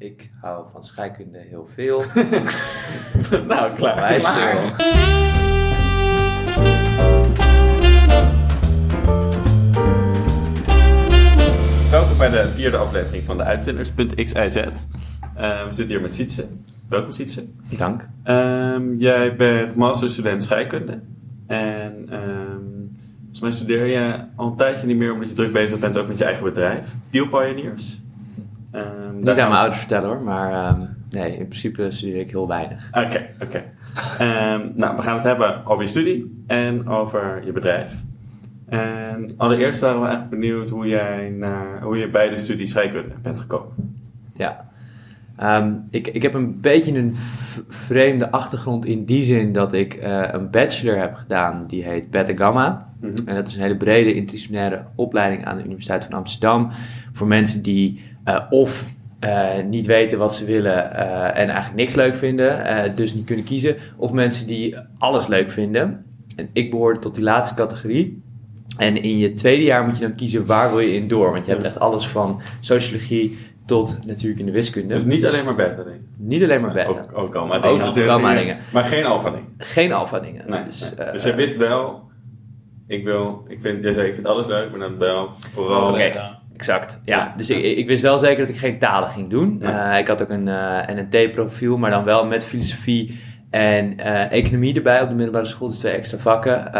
Ik hou van scheikunde heel veel. nou, klaar. Klaar. Welkom bij de vierde aflevering van de Uitvinders.xyz. Uh, we zitten hier met Sietse. Welkom Sietse. Dank. Ehm, jij bent masterstudent scheikunde. En ehm, volgens mij studeer je al een tijdje niet meer omdat je druk bezig bent ook met je eigen bedrijf. Peel Pioneers. Daar Niet aan mijn ouders vertellen hoor, maar ehm, nee, in principe studeer ik heel weinig. Oké, oké. Ehm, nou, we gaan het hebben over je studie en over je bedrijf. En allereerst waren we eigenlijk benieuwd hoe jij naar, hoe je bij de studie scheikunde bent gekomen. Ja. Ik, ik heb een beetje een vreemde achtergrond in die zin dat ik eh, een bachelor heb gedaan die heet Beta Gamma. Mhm. En dat is een hele brede interdisciplinaire opleiding aan de Universiteit van Amsterdam. Voor mensen die eh, of eh, niet weten wat ze willen eh, en eigenlijk niks leuk vinden, dus niet kunnen kiezen. Of mensen die alles leuk vinden. En ik behoorde tot die laatste categorie. En in je tweede jaar moet je dan kiezen waar wil je in door. Want je hebt echt alles van sociologie tot natuurlijk in de wiskunde. Dus niet alleen maar beta dingen. Niet alleen maar beta. Ook, ook Ook dingen. natuurlijk. gamma dingen. Maar geen alpha dingen. Geen alfa dingen. Nee, dus, nee. dus jij wist wel, ik wil, ik vind, jij zei ik vind alles leuk, maar dan wel vooral... Exact, ja. Dus ik, ik wist wel zeker dat ik geen talen ging doen. Eh, ik had ook een eh, NNT-profiel, maar dan wel met filosofie en eh, economie erbij op de middelbare school. Dus twee extra vakken.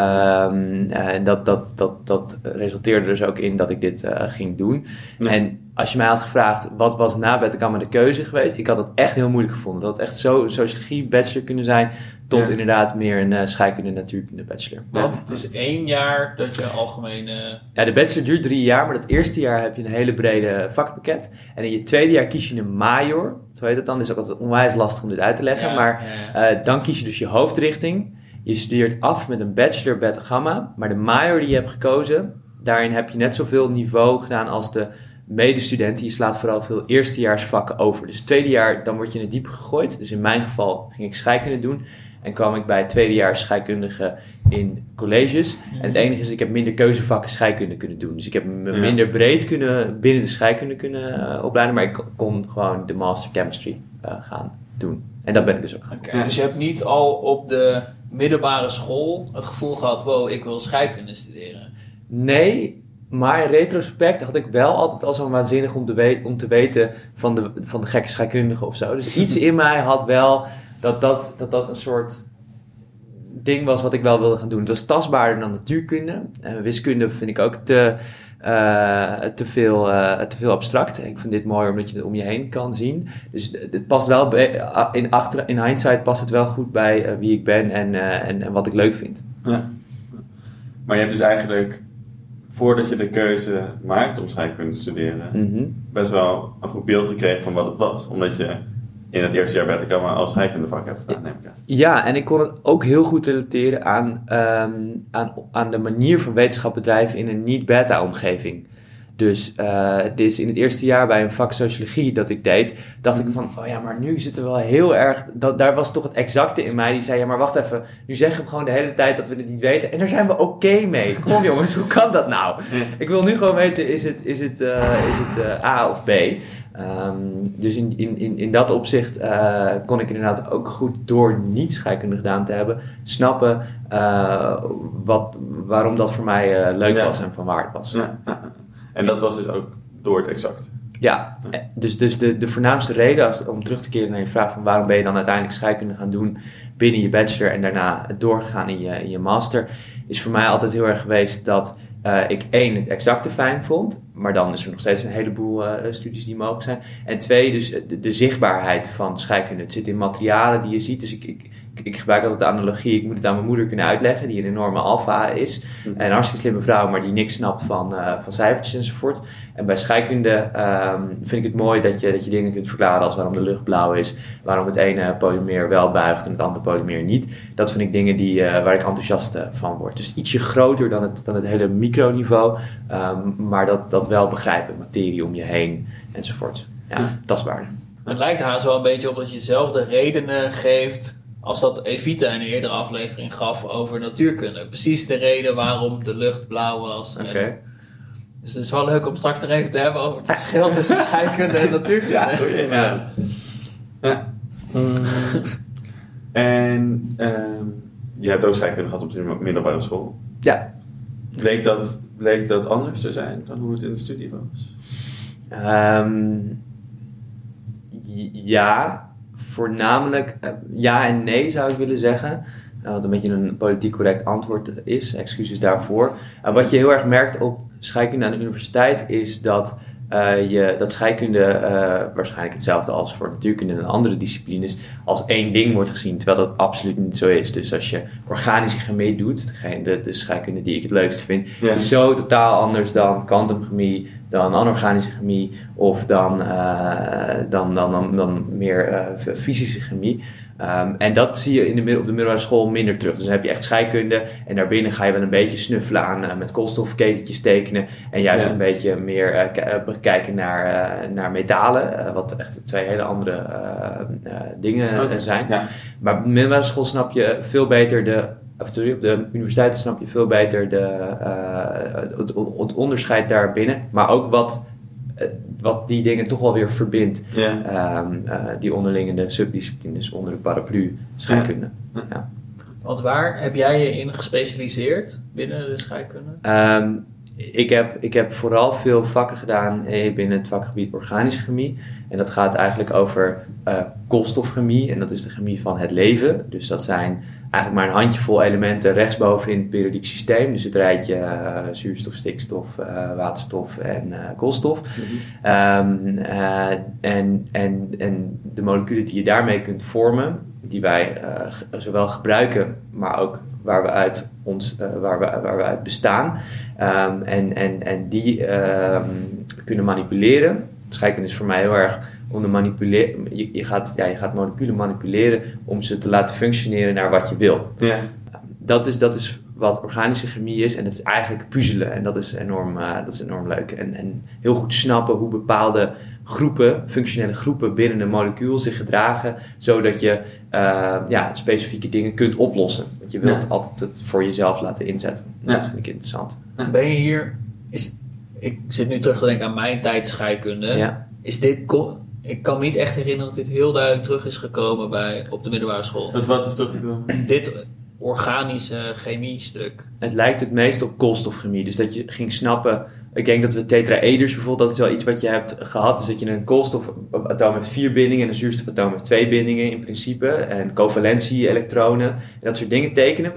En dat, dat, dat, dat resulteerde dus ook in dat ik dit ging doen. Ja. En als je mij had gevraagd, wat was na Betterkamer de keuze geweest? Ik had het echt heel moeilijk gevonden. Dat had echt zo sociologie bachelor kunnen zijn, tot Ja. inderdaad meer een eh, scheikunde natuurkunde bachelor. Want het is één jaar dat je algemeen... eh, Ja, de bachelor duurt drie jaar, maar dat eerste jaar heb je een hele brede vakpakket. En in je tweede jaar kies je een major. Zo heet het dan. Het is ook altijd onwijs lastig om dit uit te leggen. ja, maar eh, dan kies je dus je hoofdrichting. Je studeert af met een bachelor beta gamma. Maar de major die je hebt gekozen, daarin heb je net zoveel niveau gedaan als de medestudenten. Je slaat vooral veel eerstejaarsvakken over. Dus tweede jaar, dan word je in het diepe gegooid. Dus in mijn geval ging ik scheikunde doen. En kwam ik bij tweedejaars scheikundige in colleges. En het enige is, ik heb minder keuzevakken scheikunde kunnen doen. Dus ik heb me Ja. minder breed kunnen binnen de scheikunde kunnen eh, opleiden. Maar ik kon gewoon de master chemistry eh, gaan doen. En dat ben ik dus ook gaan Ja. Dus je hebt niet al op de middelbare school het gevoel gehad... wow, ik wil scheikunde studeren. Nee, maar in retrospect had ik wel altijd al zo waanzinnig om om te weten van de, van de gekke scheikundige of zo. Dus iets in mij had wel dat dat, dat dat een soort ding was wat ik wel wilde gaan doen. Het was tastbaarder dan natuurkunde. En wiskunde vind ik ook te, eh, te, veel, eh, te veel abstract. Ik vind dit mooi omdat je het om je heen kan zien. Dus het past wel bij, in, achter, in hindsight past het wel goed bij eh, wie ik ben en, eh, en, en wat ik leuk vind. Ja. Maar je hebt dus eigenlijk, voordat je de keuze maakt om scheikunde te studeren, Mhm. best wel een goed beeld gekregen van wat het was. Omdat je in het eerste jaar beta gamma als scheikundevak hebt gedaan, neem ik aan. Ja, en ik kon het ook heel goed relateren aan, ehm, aan, aan de manier van wetenschap bedrijven in een niet-beta-omgeving. Dus dit is in het eerste jaar bij een vak sociologie dat ik deed, dacht ik van, oh ja, maar nu zitten we wel heel erg, dat, daar was toch het exacte in mij, die zei, ja, maar wacht even, nu zeggen we gewoon de hele tijd dat we het niet weten en daar zijn we oké mee. Kom jongens, hoe kan dat nou? Ik wil nu gewoon weten, is het, is het, eh, is het eh, A of B? Ehm, dus in, in, in, in dat opzicht eh, kon ik inderdaad ook goed door niet scheikunde gedaan te hebben, snappen eh, wat, waarom dat voor mij eh, leuk Ja. was en van waar het was. Ja. En dat was dus ook door het exact. Ja, dus, dus de, de voornaamste reden als, om terug te keren naar je vraag van waarom ben je dan uiteindelijk scheikunde gaan doen binnen je bachelor en daarna doorgegaan in je, in je master, is voor mij altijd heel erg geweest dat eh, ik één, het exacte fijn vond, maar dan is er nog steeds een heleboel eh, studies die mogelijk zijn. En twee, dus de, de zichtbaarheid van scheikunde. Het zit in materialen die je ziet, dus ik, ik, ik gebruik altijd de analogie, ik moet het aan mijn moeder kunnen uitleggen, die een enorme alfa is. En een hartstikke slimme vrouw, maar die niks snapt van, eh, van cijfertjes enzovoort. En bij scheikunde ehm, vind ik het mooi dat je, dat je dingen kunt verklaren als waarom de lucht blauw is, waarom het ene polymeer wel buigt en het andere polymeer niet. Dat vind ik dingen die, eh, waar ik enthousiast eh, van word. Dus ietsje groter dan het, dan het hele microniveau, ehm, maar dat, dat wel begrijpen, materie om je heen enzovoort. Ja, tastbaarder. Het lijkt haast wel een beetje op dat je zelf de redenen geeft... als dat Evita in een eerdere aflevering gaf over natuurkunde. Precies de reden waarom de lucht blauw was. En. Dus het is wel leuk om straks nog even te hebben over het verschil tussen scheikunde en natuurkunde. Ja, goeie, Ja. ja. En ehm, je hebt ook scheikunde gehad op de middelbare school. Ja. Bleek dat, bleek dat anders te zijn dan hoe het in de studie was? Ehm, ja, voornamelijk eh, ja en nee zou ik willen zeggen. Eh, wat een beetje een politiek correct antwoord is, excuses daarvoor. Eh, wat je heel erg merkt op scheikunde aan de universiteit is dat, eh, je, dat scheikunde eh, waarschijnlijk hetzelfde als voor natuurkunde en andere disciplines als één ding wordt gezien, terwijl dat absoluut niet zo is. Dus als je organische chemie doet, de, de scheikunde die ik het leukste vind, Ja. is zo totaal anders dan kwantumchemie, dan anorganische chemie of dan, eh, dan, dan, dan, dan meer eh, fysische chemie. Ehm, en dat zie je in de, op de middelbare school minder terug. Dus dan heb je echt scheikunde en daarbinnen ga je wel een beetje snuffelen aan eh, met koolstofketentjes tekenen. En juist Ja. een beetje meer kijken naar, naar metalen, wat echt twee hele andere dingen zijn. Ja. Maar op de middelbare school snap je veel beter de. Of sorry, op de universiteit snap je veel beter de, eh, het, het onderscheid daarbinnen. Maar ook wat, eh, wat die dingen toch wel weer verbindt. Ja. Ehm, eh, die onderliggende subdisciplines onder de paraplu scheikunde. Ja. Want waar heb jij je in gespecialiseerd binnen de scheikunde? Ehm, ik, heb, ik heb vooral veel vakken gedaan eh, binnen het vakgebied organische chemie. En dat gaat eigenlijk over eh, koolstofchemie. En dat is de chemie van het leven. Dus dat zijn eigenlijk maar een handjevol elementen rechtsboven in het periodiek systeem. Dus het rijtje eh, zuurstof, stikstof, eh, waterstof en eh, koolstof. Ehm, eh, en, en, en de moleculen die je daarmee kunt vormen, die wij zowel gebruiken, maar ook waar we uit, ons, waar we, waar we uit bestaan. Ehm, en, en, en die ehm, kunnen manipuleren. Scheikunde is voor mij heel erg om de manipuleren. Je, je, gaat, ja, je gaat moleculen manipuleren om ze te laten functioneren naar wat je wil Ja. dat is, dat is wat organische chemie is. En dat is eigenlijk puzzelen. En dat is enorm, eh, dat is enorm leuk. En, en heel goed snappen hoe bepaalde groepen, functionele groepen binnen een molecuul zich gedragen. Zodat je eh, ja, specifieke dingen kunt oplossen. Want je wilt Ja. altijd het voor jezelf laten inzetten. Ja. Dat vind ik interessant. Ben je hier... Is, ik zit nu terug te denken aan mijn tijd scheikunde. Ja. Is dit... Ik kan me niet echt herinneren dat dit heel duidelijk terug is gekomen bij, op de middelbare school. Dat wat is teruggekomen? Dit organische chemie stuk. Het lijkt het meest op koolstofchemie. Dus dat je ging snappen. Ik denk dat we tetraeders bijvoorbeeld, dat is wel iets wat je hebt gehad. Dus dat je een koolstofatoom heeft vier bindingen en een zuurstofatoom heeft twee bindingen in principe. En covalentie-elektronen en dat soort dingen tekenen.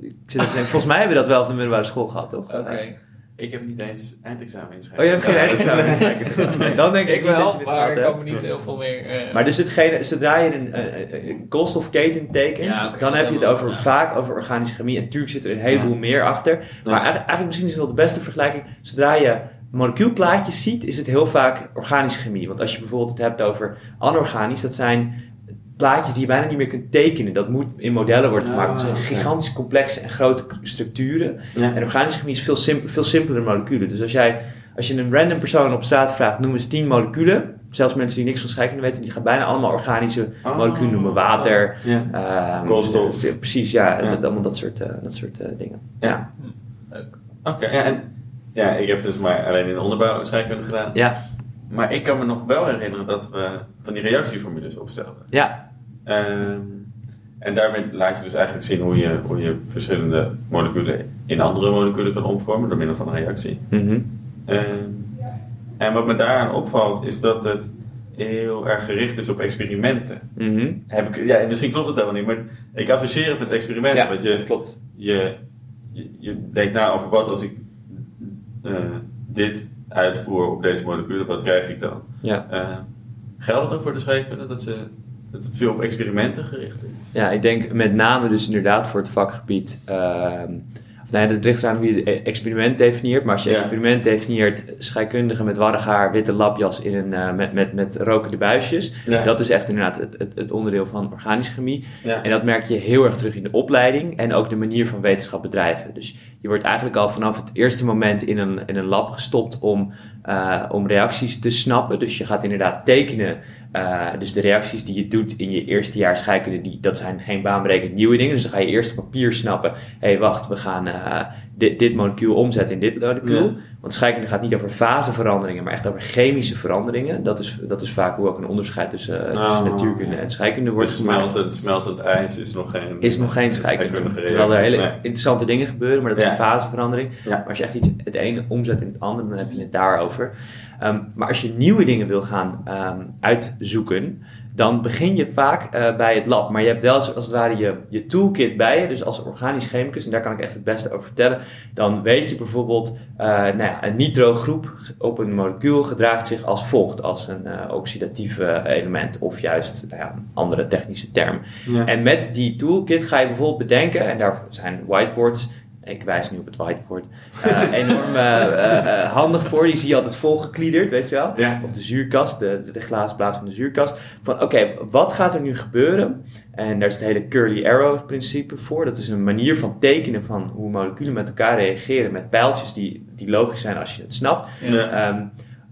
Ik zit volgens mij hebben we dat wel op de middelbare school gehad, toch? Oké. Ik heb niet eens eindexamen Oh, inschrijven. je hebt geen eindexamen inschrijven. Nee, Dan denk ik, Ik wel, maar ik kan me niet heel veel meer... eh, Maar dus hetgene, zodra je een, een, een koolstofketen tekent, Ja, dan heb je het over, vaak over organische chemie. En natuurlijk zit er een heleboel meer achter. Maar eigenlijk, eigenlijk misschien is het wel de beste vergelijking. Zodra je molecuulplaatjes ziet, is het heel vaak organische chemie. Want als je bijvoorbeeld het hebt over anorganisch, dat zijn plaatjes die je bijna niet meer kunt tekenen. Dat moet in modellen worden Ah, gemaakt. Dat zijn oké. gigantisch complexe en grote structuren. Ja. En organische chemie is veel, simpel, veel simpeler moleculen. Dus als, jij, als je een random persoon op straat vraagt, noem eens 10 moleculen. Zelfs mensen die niks van scheikunde weten, die gaan bijna allemaal organische Oh. moleculen noemen. Water, Ja. ehm, Koolstof. ja, precies, ja, Ja. Dat, allemaal dat soort, eh, dat soort eh, dingen. Ja. leuk. Oké, ja, en ja, ik heb dus maar alleen in de onderbouw scheikunde gedaan. Ja, Maar ik kan me nog wel herinneren dat we van die reactieformules opstelden. ja, Ehm, en daarmee laat je dus eigenlijk zien hoe je, hoe je verschillende moleculen in andere moleculen kan omvormen door middel van een reactie. mhm, Ehm, en wat me daaraan opvalt is dat het heel erg gericht is op experimenten. mhm. Heb ik, ja, misschien klopt het helemaal niet, maar ik associeer het met experimenten. Ja, want je, klopt. je, je, je denkt na over wat als ik eh, dit uitvoer op deze moleculen, wat krijg ik dan? Ja. Eh, geldt het ook voor de scheikunde dat, ze, dat het veel op experimenten gericht is? ja, ik denk met name dus inderdaad voor het vakgebied. ehm, of nee, het ligt eraan hoe je het experiment definieert. Maar als je Ja. experiment definieert, scheikundigen met warrig haar, witte lapjas in een, eh, met, met, met rokende buisjes. Ja. Dat is echt inderdaad het, het, het onderdeel van organische chemie. Ja. En dat merk je heel erg terug in de opleiding en ook de manier van wetenschap bedrijven. Dus je wordt eigenlijk al vanaf het eerste moment in een, in een lab gestopt om, eh, om reacties te snappen. Dus je gaat inderdaad tekenen. Eh, dus de reacties die je doet in je eerste jaar scheikunde, die, dat zijn geen baanbrekend nieuwe dingen. Dus dan ga je eerst op papier snappen. Hé, hey, wacht, we gaan, eh, dit, dit molecuul omzetten in dit molecuul. Ja. Want scheikunde gaat niet over faseveranderingen, maar echt over chemische veranderingen. Dat is, dat is vaak hoe ook een onderscheid tussen, eh, tussen Oh, natuurkunde ja. en scheikunde wordt Dus gemaakt. smeltend, smeltend ijs is nog geen... Is nog geen scheikunde. Terwijl er hele. Nee. interessante dingen gebeuren, maar dat is Ja. een faseverandering. Maar als je echt iets het ene omzet in het andere, dan heb je het daarover. Ehm, maar als je nieuwe dingen wil gaan ehm, uitzoeken, dan begin je vaak eh, bij het lab. Maar je hebt wel als, het ware je, je toolkit bij je. Dus als organisch chemicus, en daar kan ik echt het beste over vertellen. Dan weet je bijvoorbeeld, eh, nou ja, een nitrogroep op een molecuul gedraagt zich als volgt. Als een eh oxidatief element of juist nou ja, een andere technische term. Ja. En met die toolkit ga je bijvoorbeeld bedenken, en daar zijn whiteboards, ik wijs nu op het whiteboard, eh, enorm eh, eh, handig voor. Die zie je altijd volgekliederd, weet je wel. Ja. Of de zuurkast, de, de glazen plaats van de zuurkast. Van oké, wat gaat er nu gebeuren? En daar is het hele curly arrow principe voor. Dat is een manier van tekenen van hoe moleculen met elkaar reageren met pijltjes die, die logisch zijn als je het snapt. Ja. Ehm,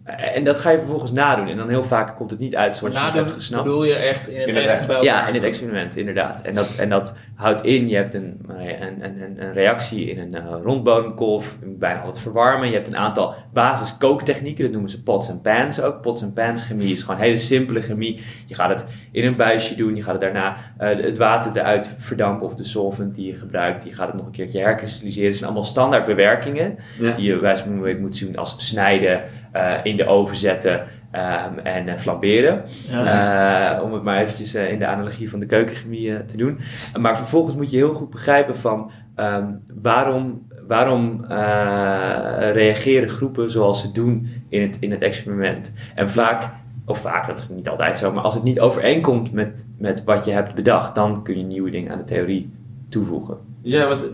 en dat ga je vervolgens nadoen. En dan heel vaak komt het niet uit zoals je het hebt gesnapt. bedoel je echt in het In het echt echt. bij elkaar Ja, in het experiment, inderdaad. En dat, en dat houdt in, je hebt een, een, een, reactie in een eh, rondbodemkolf, je moet bijna altijd verwarmen. Je hebt een aantal basis kooktechnieken, dat noemen ze pots en pans ook. Pots en pans chemie is gewoon hele simpele chemie. Je gaat het in een buisje doen, je gaat het daarna eh, het water eruit verdampen of de solvent die je gebruikt. Je gaat het nog een keertje herkristalliseren. Het zijn allemaal standaard bewerkingen Ja. die je bij wijze van spreken moet zien als snijden, eh, in de oven zetten ehm, en eh, flamberen. Ja. Eh, om het maar eventjes eh, in de analogie van de keukenchemie te doen. Maar vervolgens moet je heel goed begrijpen van ehm, waarom, waarom eh, reageren groepen zoals ze doen in het, in het experiment. En vaak, of vaak, dat is niet altijd zo, maar als het niet overeenkomt met, met wat je hebt bedacht, dan kun je nieuwe dingen aan de theorie toevoegen. Ja, want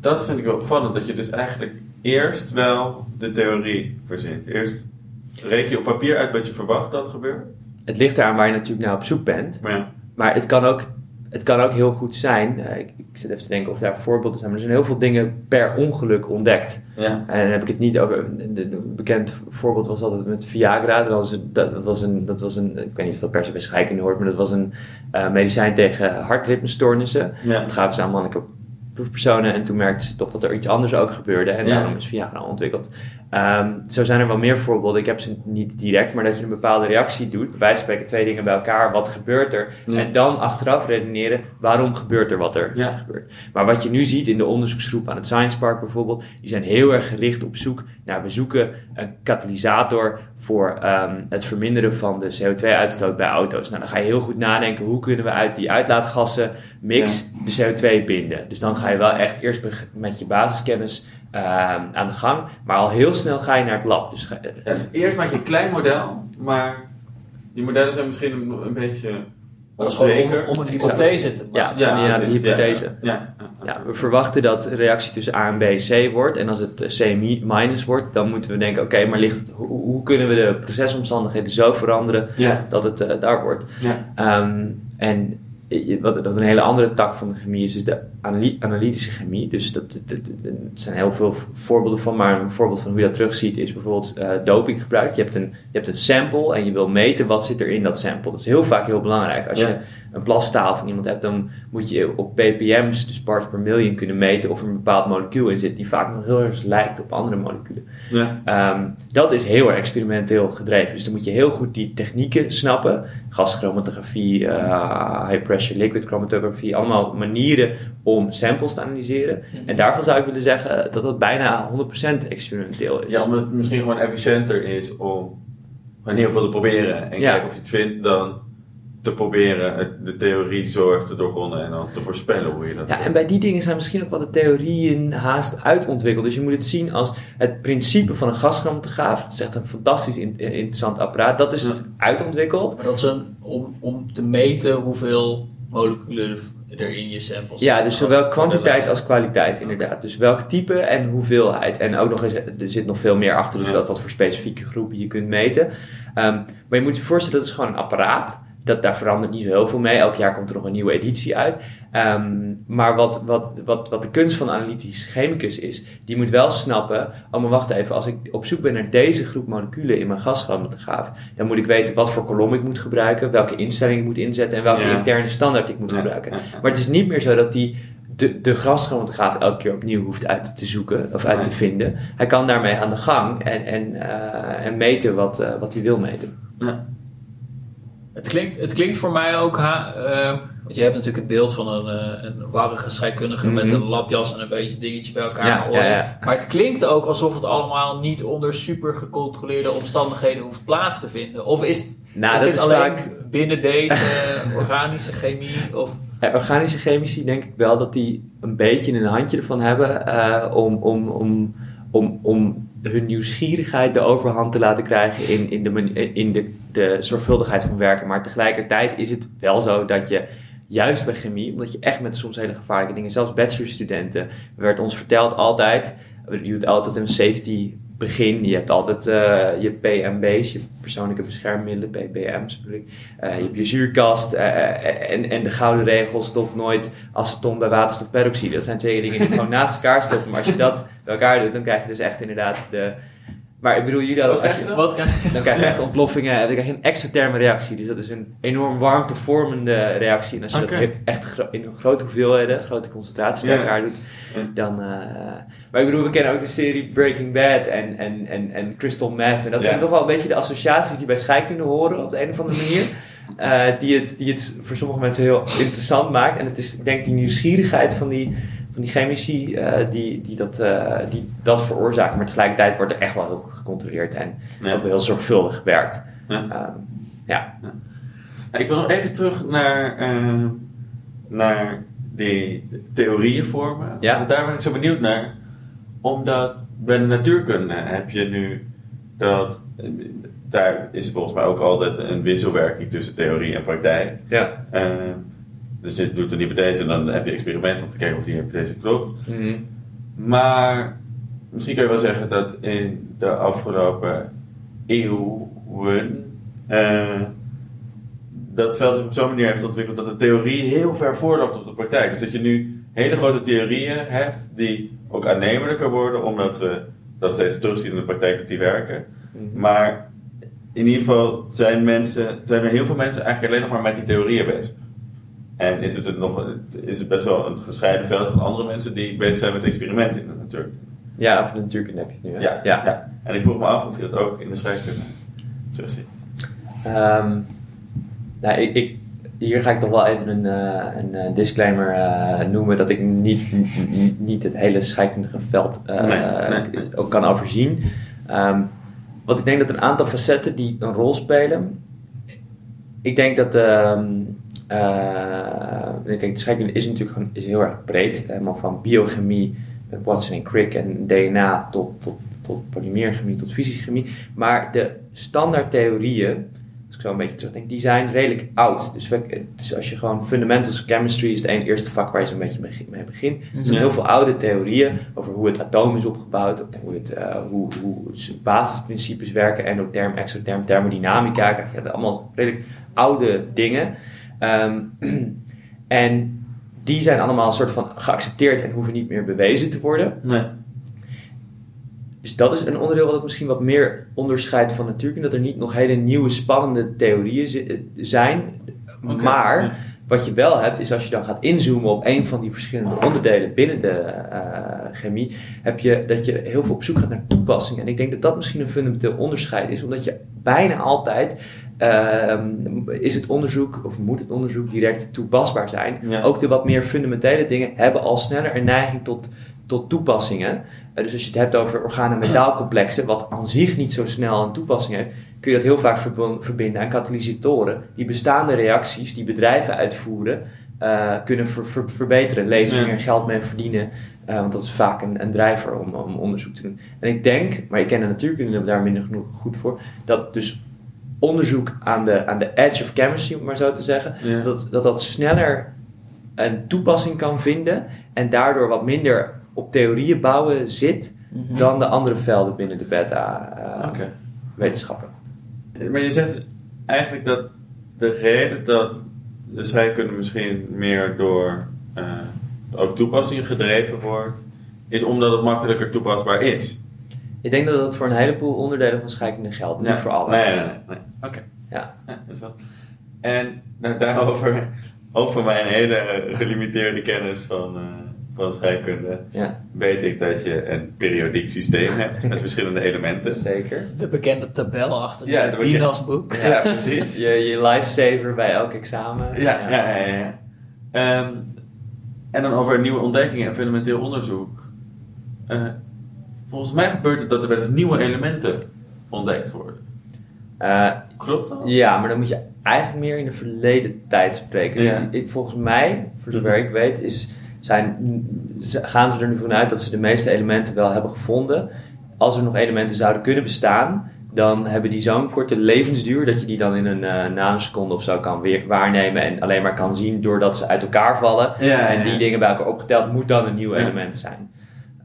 dat vind ik wel opvallend. Dat je dus eigenlijk eerst wel de theorie verzint. Eerst reken je op papier uit wat je verwacht dat gebeurt. Het ligt eraan waar je natuurlijk naar op zoek bent. Maar ja, Maar het kan ook, het kan ook heel goed zijn. eh, ik, zit even te denken of daar voorbeelden zijn. Maar er zijn heel veel dingen per ongeluk ontdekt. ja. En dan heb ik het niet over. Een bekend voorbeeld was altijd met Viagra. Dat was, een- dat, was een. Dat was een ik weet niet of dat per se bij scheikunde hoort. Maar dat was een eh, medicijn tegen hartritmestoornissen. ja. Dat gaven ze aan mannelijke proefpersonen. En toen merkten ze toch dat er iets anders ook gebeurde. En daarom is Viagra ontwikkeld. Ehm, zo zijn er wel meer voorbeelden. Ik heb ze niet direct, maar dat je een bepaalde reactie doet. Wij spreken twee dingen bij elkaar. Wat gebeurt er? Ja. En dan achteraf redeneren waarom gebeurt er wat er Ja. gebeurt. Maar wat je nu ziet in de onderzoeksgroep aan het Science Park bijvoorbeeld, die zijn heel erg gericht op zoek naar we zoeken een katalysator voor ehm, het verminderen van de CO2-uitstoot bij auto's. Nou, dan ga je heel goed nadenken hoe kunnen we uit die uitlaatgassen mix de CO2 binden. Dus dan ga je wel echt eerst met je basiskennis ehm, aan de gang, maar al heel snel ga je naar het lab. Dus ga- dus eerst maak je een klein model, maar die modellen zijn misschien een, een beetje Dat is gewoon onzeker. om, om een hypothese te maken. Ja, het inderdaad ja. hypothese. Ja, ja. Ja, we verwachten dat de reactie tussen A en B C wordt. En als het C minus wordt, dan moeten we denken: oké, maar ligt, hoe, hoe kunnen we de procesomstandigheden zo veranderen ja. dat het eh, daar wordt? ja. Ehm, en wat dat een hele andere tak van de chemie is, is de analy- analytische chemie. Dus dat, dat, dat- dat- er zijn heel veel voorbeelden van, maar een voorbeeld van hoe je dat terugziet is bijvoorbeeld eh dopinggebruik. Je hebt, een, je hebt een sample en je wil meten wat zit er in dat sample. Dat is heel vaak heel belangrijk. Als Ja. je een plasstaal van iemand hebt, dan moet je op ppm's, dus parts per million, kunnen meten of er een bepaald molecuul in zit die vaak nog heel erg lijkt op andere moleculen. ja. Ehm, dat is heel erg experimenteel gedreven. Dus dan moet je heel goed die technieken snappen. Gaschromatografie, eh, high pressure liquid chromatography. Allemaal manieren om samples te analyseren. En daarvan zou ik willen zeggen dat dat bijna 100% experimenteel is. Ja, omdat het misschien gewoon efficiënter is om wanneer we te proberen en kijken of je het vindt, dan te proberen het- de theorie zorg te doorgronden en dan te voorspellen hoe je dat Ja, doet. en bij die dingen zijn misschien ook wel de theorieën haast uitontwikkeld. Dus je moet het zien als het principe van een gaschromatograaf. Dat is echt een fantastisch in- interessant apparaat. Dat is Ja. uitontwikkeld. Maar dat is een, om, om te meten hoeveel moleculen er in je samples Ja, dus zowel kwantiteit als kwaliteit, inderdaad. Dus welk type en hoeveelheid. En ook nog eens, er zit nog veel meer achter, dus Ja. wat, wat voor specifieke groepen je kunt meten. Ehm, maar je moet je voorstellen, dat is gewoon een apparaat. Dat, daar verandert niet zo heel veel mee. Elk jaar komt er nog een nieuwe editie uit. Ehm, maar wat, wat, wat, wat de kunst van analytisch chemicus is, die moet wel snappen: oh, maar wacht even, als ik op zoek ben naar deze groep moleculen in mijn gaschromatograaf, dan moet ik weten wat voor kolom ik moet gebruiken, welke instelling ik moet inzetten en welke Ja. interne standaard ik moet Ja, gebruiken. Maar het is niet meer zo dat die de, de graschromatograaf elke keer opnieuw hoeft uit te zoeken of uit te vinden. Hij kan daarmee aan de gang en, en, eh, en meten wat, eh, wat hij wil meten. Ja. Het klinkt, het klinkt voor mij ook... Ha, eh, want je hebt natuurlijk het beeld van een, eh, een warrige scheikundige met Mhm. een lapjas en een beetje dingetje bij elkaar Ja, gooien. ja, ja. Maar het klinkt ook alsof het allemaal niet onder super gecontroleerde omstandigheden hoeft plaats te vinden. Of is, Nou, is dit is alleen vaak- binnen deze organische chemie? Of, Eh, organische chemici denk ik wel dat die een beetje een handje ervan hebben om, om, om, om, om hun nieuwsgierigheid de overhand te laten krijgen in, in, de, in de, de zorgvuldigheid van werken. Maar tegelijkertijd is het wel zo dat je juist bij chemie, omdat je echt met soms hele gevaarlijke dingen, zelfs bachelorstudenten, werd ons verteld altijd, je doet altijd een safety begin, je hebt altijd eh, je PMB's, je persoonlijke beschermmiddelen, PBM's bedoel ik. Eh, je hebt je zuurkast eh, en, en de gouden regel stopt nooit aceton bij waterstofperoxide. Dat zijn twee dingen die gewoon naast elkaar stoppen. Maar als je dat bij elkaar doet, dan krijg je dus echt inderdaad de... Maar ik bedoel, jullie hadden... Wat als krijg je je- wat krijg je? dan krijg je echt ontploffingen en dan krijg je een exotherme reactie. Dus dat is een enorm warmtevormende reactie. En als je dat echt gro- in grote hoeveelheden, grote concentraties bij Ja. elkaar doet, dan... eh, maar ik bedoel, we kennen ook de serie Breaking Bad en, en, en, en Crystal Meth. En dat Ja. zijn toch wel een beetje de associaties die bij scheikunde horen op de een of andere manier. eh, die, het, die het voor sommige mensen heel interessant maakt. En het is, ik denk, die nieuwsgierigheid van die, van die chemici eh, die, die, dat, eh, die dat veroorzaken. Maar tegelijkertijd wordt er echt wel heel goed gecontroleerd en Ja. ook heel zorgvuldig gewerkt. Ja. Ehm, ja. Ja, Ik wil nog even terug naar, eh, naar die theorieën vormen. Ja. Want Daar ben ik zo benieuwd naar. Omdat bij de natuurkunde heb je nu dat... Daar is volgens mij ook altijd een wisselwerking tussen theorie en praktijk. Ja. Eh, dus je doet een hypothese en dan heb je experiment om te kijken of die hypothese klopt. Mhm. Maar misschien kun je wel zeggen dat in de afgelopen eeuwen eh, dat veld zich op zo'n manier heeft ontwikkeld dat de theorie heel ver voorloopt op de praktijk. Dus dat je nu hele grote theorieën hebt die ook aannemelijker worden omdat we dat steeds terugzien in de praktijk dat die werken. Mhm. Maar in ieder geval zijn, mensen, zijn er heel veel mensen eigenlijk alleen nog maar met die theorieën bezig. En is het, een nog, is het best wel een gescheiden veld van andere mensen die bezig zijn met experimenten in de natuur. Ja, of de natuurkunde heb je het nu. hè? Ja, ja. En ik vroeg me af of je dat ook in de scheikunde terugziet. Ehm, nou, ik, ik, hier ga ik toch wel even een, eh, een eh, disclaimer eh, noemen dat ik niet, niet, het hele scheikundige veld Nee, nee, nee. ook kan overzien. Ehm, want ik denk dat een aantal facetten die een rol spelen. Ik denk dat ehm eh, kijk, de scheikunde is natuurlijk gewoon, is heel erg breed. Helemaal van biochemie, met Watson en Crick en DNA tot, tot, tot polymeerchemie, tot fysiechemie. Maar de standaard theorieën, als ik zo een beetje terugdenk, die zijn redelijk oud. Dus, we, dus als je gewoon fundamentals of chemistry is het een eerste vak waar je zo'n beetje mee begint. Er zijn Ja. heel veel oude theorieën over hoe het atoom is opgebouwd, en hoe, het, eh, hoe, hoe basisprincipes werken, endotherm, exotherm, thermodynamica. Krijg je allemaal redelijk oude dingen. Ehm, en die zijn allemaal een soort van geaccepteerd en hoeven niet meer bewezen te worden. Nee. Dus dat is een onderdeel wat het misschien wat meer onderscheidt van natuurkunde. Dat er niet nog hele nieuwe spannende theorieën zi- zijn. Maar ja. wat je wel hebt, is als je dan gaat inzoomen op een van die verschillende onderdelen binnen de eh, chemie, heb je dat je heel veel op zoek gaat naar toepassingen. En ik denk dat dat misschien een fundamenteel onderscheid is, omdat je bijna altijd ehm, is het onderzoek, of moet het onderzoek direct toepasbaar zijn. Ja. Ook de wat meer fundamentele dingen hebben al sneller een neiging tot, tot toepassingen. Eh, dus als je het hebt over organen-metaalcomplexen, wat aan zich niet zo snel een toepassing heeft, kun je dat heel vaak verbinden aan katalysatoren. Die bestaande reacties die bedrijven uitvoeren, eh, kunnen ver- ver- verbeteren. Lezen Ja. meer geld mee verdienen. eh, want dat is vaak een, een drijver om, om onderzoek te doen. En ik denk, maar ik ken de natuurkunde daar minder genoeg goed voor, dat dus onderzoek aan de, aan de edge of chemistry, om maar zo te zeggen, Ja. dat, dat dat sneller een toepassing kan vinden en daardoor wat minder op theorieën bouwen zit Mhm. dan de andere velden binnen de beta eh, Oké. wetenschappen. Maar je zegt dus eigenlijk dat de reden dat de scheikunde misschien meer door eh, ook toepassingen gedreven wordt, is omdat het makkelijker toepasbaar is. Ik denk dat dat voor een heleboel onderdelen van scheikunde geldt, niet voor alle. Nee, nee, nee. nee. Oké. Ja. Ja, dat is wel. En nou, daarover over mijn hele gelimiteerde kennis van, uh, van scheikunde Ja, weet ik dat je een periodiek systeem hebt met verschillende elementen. zeker. De bekende tabel achter Ja, de bekende- boek. Ja, precies. Je, je lifesaver bij elk examen. Ja, ja, ja. ja. Ehm, en dan over nieuwe ontdekkingen en fundamenteel onderzoek. Eh, volgens mij gebeurt het dat er wel eens nieuwe elementen ontdekt worden. Eh, Klopt dat? Ja, maar dan moet je eigenlijk meer in de verleden tijd spreken. Dus Ja. ik, volgens mij, voor zover ik weet, is, zijn, gaan ze er nu vanuit dat ze de meeste elementen wel hebben gevonden. Als er nog elementen zouden kunnen bestaan, dan hebben die zo'n korte levensduur dat je die dan in een eh, nanoseconde of zo kan weer waarnemen en alleen maar kan zien doordat ze uit elkaar vallen. Ja, en die ja. dingen bij elkaar opgeteld moet dan een nieuw element zijn.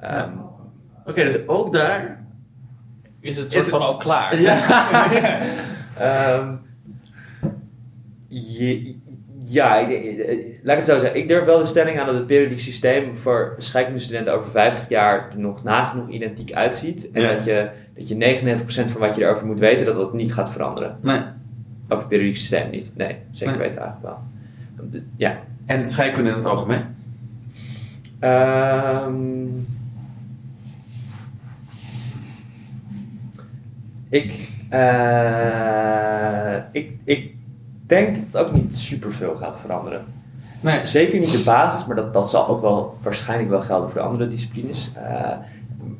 Ehm, Oké, dus ook daar. Is het Is soort het- van al klaar? Ehm, je- ja, ik, eh, laat ik het zo zeggen. Ik durf wel de stelling aan dat het periodiek systeem voor scheikundestudenten over 50 jaar er nog nagenoeg identiek uitziet. En Ja. dat, je, dat je 99% van wat je erover moet weten, dat dat niet gaat veranderen. Nee. Over het periodiek systeem niet. Nee, zeker Nee. weten eigenlijk wel. Dus, Ja. En scheikunde in het algemeen? Ehm, ik, eh, ik, ik denk dat het ook niet superveel gaat veranderen. Nee. Zeker niet de basis, maar dat, dat zal ook wel waarschijnlijk wel gelden voor de andere disciplines. Eh,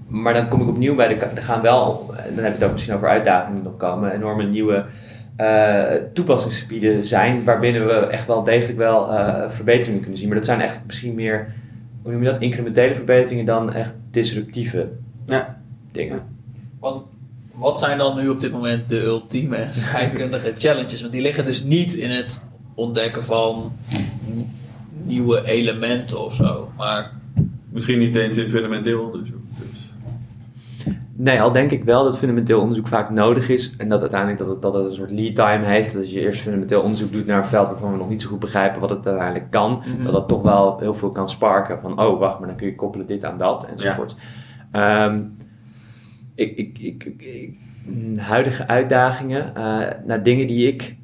maar dan kom ik opnieuw bij de. Er gaan wel, en dan heb je het ook misschien over uitdagingen die nog komen, enorme nieuwe eh, toepassingsgebieden zijn. Waarbinnen we echt wel degelijk wel eh, verbeteringen kunnen zien. Maar dat zijn echt misschien meer, hoe noem je dat, incrementele verbeteringen dan echt disruptieve Ja. dingen. Want wat zijn dan nu op dit moment de ultieme scheikundige challenges? Want die liggen dus niet in het ontdekken van nieuwe elementen of zo. Maar Misschien niet eens in fundamenteel onderzoek. Dus. Nee, al denk ik wel dat fundamenteel onderzoek vaak nodig is. En dat uiteindelijk dat het, dat het een soort lead time heeft. Dat als je eerst fundamenteel onderzoek doet naar een veld waarvan we nog niet zo goed begrijpen wat het uiteindelijk kan. Mhm. Dat dat toch wel heel veel kan sparken. Van oh, wacht, maar dan kun je koppelen dit aan dat enzovoort. Ehm, ik, ik, ik, ik, ik- huidige uitdagingen eh, naar dingen die ik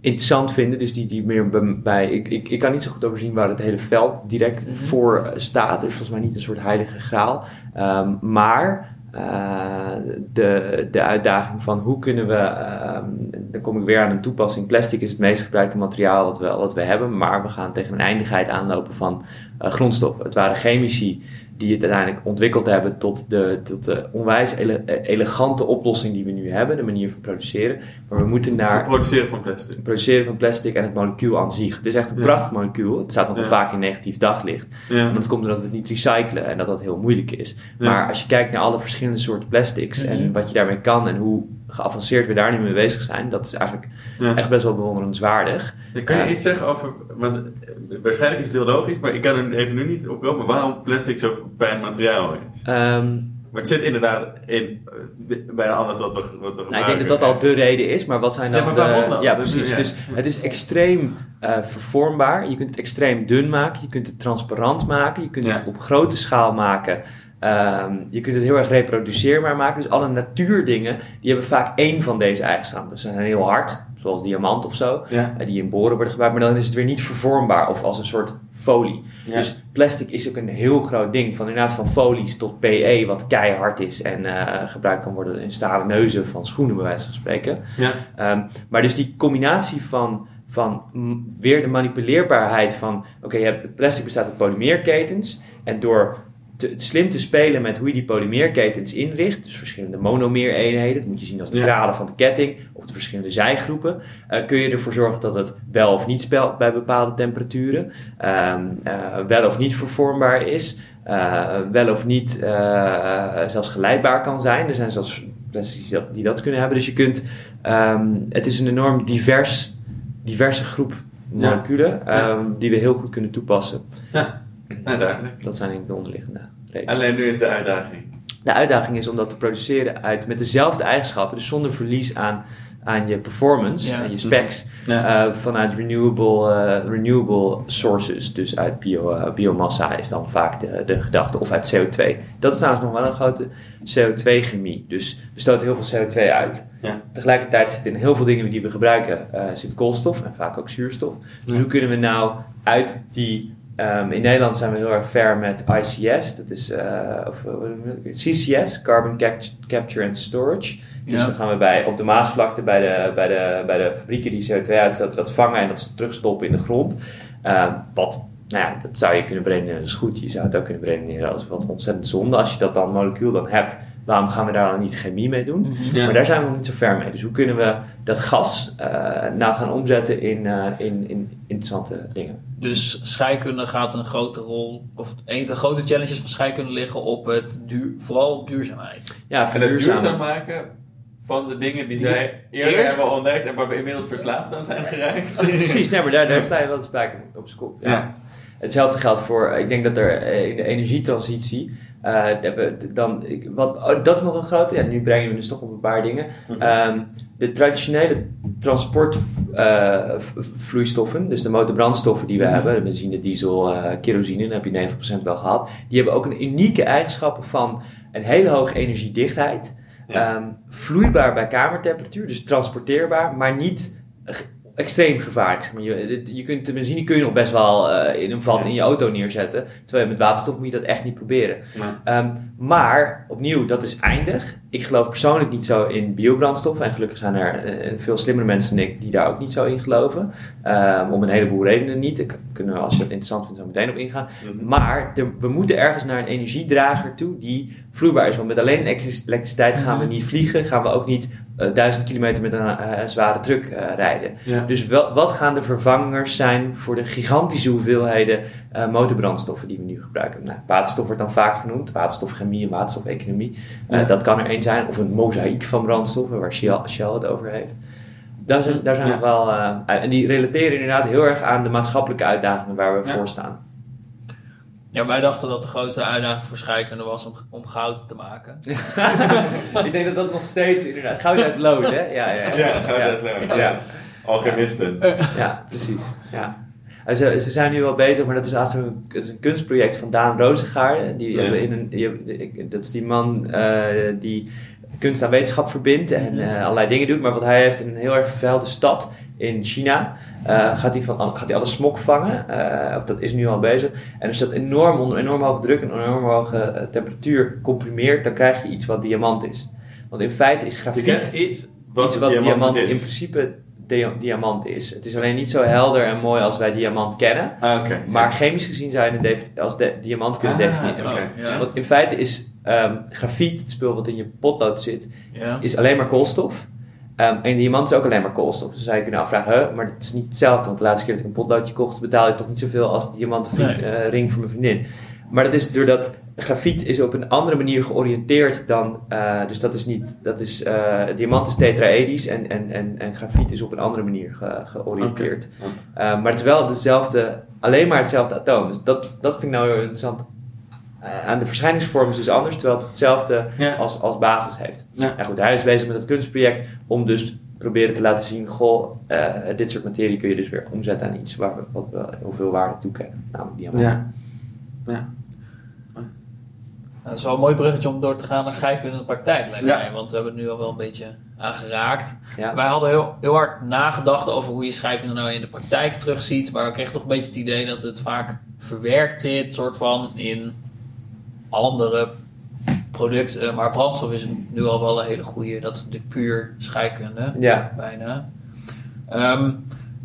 interessant vind. Dus die, die meer bij, ik, ik, ik kan niet zo goed overzien waar het hele veld direct Mhm. voor eh, staat. Er is volgens mij niet een soort heilige graal. Ehm, maar eh, de, de uitdaging van hoe kunnen we, ehm, dan kom ik weer aan een toepassing. Plastic is het meest gebruikte materiaal wat we, wat we hebben, maar we gaan tegen een eindigheid aanlopen van eh, grondstoffen. Het waren chemici die het uiteindelijk ontwikkeld hebben tot de, tot de onwijs ele- eh, elegante oplossing die we nu hebben, de manier van produceren. Maar we moeten naar het produceren van plastic. het produceren van plastic en het molecuul aan zich. Het is echt een Ja. prachtig molecuul. Het staat nog wel Ja. vaak in negatief daglicht. Ja. En dat komt doordat we het niet recyclen en dat dat heel moeilijk is. Ja. Maar als je kijkt naar alle verschillende soorten plastics en Mhm. wat je daarmee kan en hoe geavanceerd we daar nu mee bezig zijn, dat is eigenlijk Ja. echt best wel bewonderenswaardig. Ja, Kan je Ja. iets zeggen over, want eh, waarschijnlijk is het heel logisch, maar ik kan er even nu niet op komen waarom plastic zo fijn materiaal is. Ehm, Maar het zit inderdaad in eh, bijna alles wat we, wat we gebruiken. Nou, ik denk dat dat al de reden is, maar wat zijn dan Ja, maar waarom de... dan? Ja, precies. Ja. Dus het is extreem eh, vervormbaar. Je kunt het extreem dun maken. Je kunt het transparant maken. Je kunt het op grote schaal maken. Ehm, je kunt het heel erg reproduceerbaar maken. Dus alle natuurdingen, die hebben vaak één van deze eigenschappen. Ze zijn heel hard, zoals diamant of zo. Ja. eh, die in boren worden gebruikt. Maar dan is het weer niet vervormbaar of als een soort folie. Ja. Dus plastic is ook een heel groot ding. Van inderdaad van folies tot PE, wat keihard is en eh, gebruikt kan worden in stalen neuzen van schoenen, bij wijze van spreken. Ja. Ehm, maar dus die combinatie van, van weer de manipuleerbaarheid van, oké, je hebt plastic bestaat uit polymeerketens. En door te, slim te spelen met hoe je die polymeerketens inricht, dus verschillende monomeereenheden, dat moet je zien als de Ja. van de ketting, of de verschillende zijgroepen, eh, kun je ervoor zorgen dat het wel of niet spelt bij bepaalde temperaturen, ehm, eh, wel of niet vervormbaar is, eh, wel of niet zelfs geleidbaar kan zijn. Er zijn zelfs plastics die dat, die dat kunnen hebben. Dus je kunt, ehm, het is een enorm divers, diverse groep Ja. moleculen ehm, die we heel goed kunnen toepassen. Ja, ja, duidelijk. Dat zijn denk ik de onderliggende redenen. Alleen nu is de uitdaging. De uitdaging is om dat te produceren uit, met dezelfde eigenschappen, dus zonder verlies aan, aan je performance Ja. en je specs Ja. eh, vanuit renewable, eh, renewable sources. Dus uit bio, eh, biomassa is dan vaak de, de gedachte, of uit CO2. Dat is trouwens nog wel een grote CO2-chemie. Dus we stoten heel veel CO2 uit. Ja. Tegelijkertijd zit in heel veel dingen die we gebruiken eh, zit koolstof en vaak ook zuurstof. Dus Ja. hoe kunnen we nou uit die... ehm, in Nederland zijn we heel erg ver met ICS, dat is eh, of, eh? CCS, Carbon Capt- Capture and Storage. Dus Ja. dan gaan we bij, op de Maasvlakte bij de, bij, de, bij de fabrieken die CO2 uitstoten, dat vangen en dat terugstoppen in de grond. Ehm, wat, nou ja, dat zou je kunnen brengen, dat is goed. Je zou het ook kunnen brengen als wat ontzettend zonde. Als je dat dan molecuul dan hebt, waarom gaan we daar dan niet chemie mee doen? Mhm. Ja. Maar daar zijn we nog niet zo ver mee. Dus hoe kunnen we dat gas eh, nou gaan omzetten in, eh, in, in interessante dingen? Dus scheikunde gaat een grote rol, of een de grote challenges van scheikunde liggen op het duur, vooral duurzaamheid. Ja, En het duurzaam maken van de dingen die zij eerder Eerst- hebben ontdekt en waar we inmiddels verslaafd aan zijn geraakt. Precies, nee, maar daar, daar sta je wel eens bij op zijn kop. Ja. Ja. Hetzelfde geldt voor, ik denk dat er eh, in de energietransitie, eh, hebben we dan, ik- wat, oh, dat is nog een grote, ja, nu brengen we dus toch op een paar dingen. Mhm. Ehm, de traditionele transportvloeistoffen, dus de motorbrandstoffen die we Mhm. hebben, de benzine, diesel, eh, kerosine, dan heb je 90% wel gehad. Die hebben ook een unieke eigenschappen van een hele hoge energiedichtheid, Ja. ehm, vloeibaar bij kamertemperatuur, dus transporteerbaar, maar niet eh, extreem gevaarlijk. Zeg maar, je, kunt, de benzine kun je nog best wel eh, in een vat Ja. in je auto neerzetten, terwijl met waterstof moet je dat echt niet proberen. Ehm, maar, opnieuw, dat is eindig. Ik geloof persoonlijk niet zo in biobrandstof. En gelukkig zijn er eh, veel slimmere mensen dan ik die daar ook niet zo in geloven. Ehm, om een heleboel redenen niet. Daar kunnen we, als je dat interessant vindt, zo meteen op ingaan. mhm. Maar de- we moeten ergens naar een energiedrager toe die vloeibaar is. Want met alleen elektriciteit gaan we Mhm. niet vliegen. Gaan we ook niet eh, duizend kilometer met een eh, zware truck eh, rijden. Ja. Dus wel, wat gaan de vervangers zijn voor de gigantische hoeveelheden eh, motorbrandstoffen die we nu gebruiken? Nou, waterstof wordt dan vaak genoemd, waterstofchemie en waterstofeconomie. Eh, Ja. Dat kan er één zijn, of een mozaïek van brandstoffen, waar Shell, Shell het over heeft. Daar zijn, daar zijn Ja. we wel, eh, en die relateren inderdaad heel erg aan de maatschappelijke uitdagingen waar we Ja. voor staan. Ja, wij dachten dat de grootste uitdaging voor scheikunde was om, om goud te maken. Ik denk dat dat nog steeds inderdaad, goud uit lood, hè? Ja, ja, ja. Ja, goud ja. uit lood. Ja. Alchemisten. Ja, precies. Ja. En Ze, ze zijn nu wel bezig, maar dat is laatst een, dat is een kunstproject van Daan Rozengaarde. Die Ja. in een, die dat is die man eh, die kunst aan wetenschap verbindt en eh, allerlei dingen doet. Maar wat hij heeft in een heel erg vervuilde stad in China, eh, gaat, hij van, gaat hij alle smok vangen. eh, of dat is nu al bezig. En als je dat enorm onder enorm hoge druk en enorm hoge temperatuur comprimeert, dan krijg je iets wat diamant is. Want in feite is grafiet iets wat, iets wat diamant, diamant, is. in principe dia- diamant is. Het is alleen niet zo helder en mooi als wij diamant kennen. Ah, oké. Maar chemisch gezien zou je het als de, diamant kunnen Ah, definiëren. Want in feite is ehm, grafiet, het spul wat in je potlood zit, Ja. is alleen maar koolstof. Ehm, en diamant is ook alleen maar koolstof. Dus zou je kunnen afvragen, huh, maar dat is niet hetzelfde. Want de laatste keer dat ik een potloodje kocht, betaalde ik toch niet zoveel als de diamanten Nee. eh, ring voor mijn vriendin. Maar dat is doordat grafiet is op een andere manier georiënteerd dan. eh, dus dat is niet. Dat is, eh, diamant is tetraedisch en, en, en, en grafiet is op een andere manier ge- georiënteerd. Eh, maar het is wel dezelfde, alleen maar hetzelfde atoom. Dus dat, dat vind ik nou heel interessant. Aan de verschijningsvorm is dus anders, terwijl het hetzelfde Ja. als, als basis heeft. Ja. Nou goed, hij is bezig met het kunstproject om dus proberen te laten zien, goh, dit soort materie kun je dus weer omzetten aan iets waar we, wat we heel veel waarde toekennen, namelijk diamant. Ja. Ja. Dat is wel een mooi bruggetje om door te gaan naar scheikunde in de praktijk, lijkt Ja. mij. Want we hebben het nu al wel een beetje aangeraakt. Ja. Wij hadden heel, heel hard nagedacht over hoe je scheikunde nou in de praktijk terugziet. Maar we kregen toch een beetje het idee dat het vaak verwerkt zit, soort van in andere producten. Maar brandstof is nu al wel een hele goede. Dat is natuurlijk puur scheikunde, Ja. bijna. Ehm,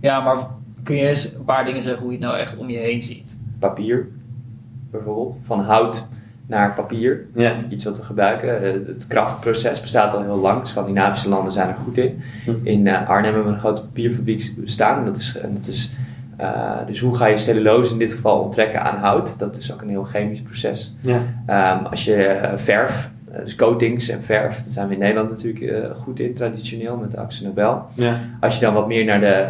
ja, maar kun je eens een paar dingen zeggen hoe je het nou echt om je heen ziet? Papier, bijvoorbeeld. Van hout naar papier. Ja. Iets wat we gebruiken. Eh, Het krachtproces bestaat al heel lang. Scandinavische landen zijn er goed in. Hm. In eh, Arnhem hebben we een grote papierfabriek staan. En dat is, en dat is, eh, dus hoe ga je cellulose in dit geval onttrekken aan hout? Dat is ook een heel chemisch proces. Ja. Ehm, als je verf, dus coatings en verf, daar zijn we in Nederland natuurlijk goed in, traditioneel met de Axel Nobel. Ja. Als je dan wat meer naar de,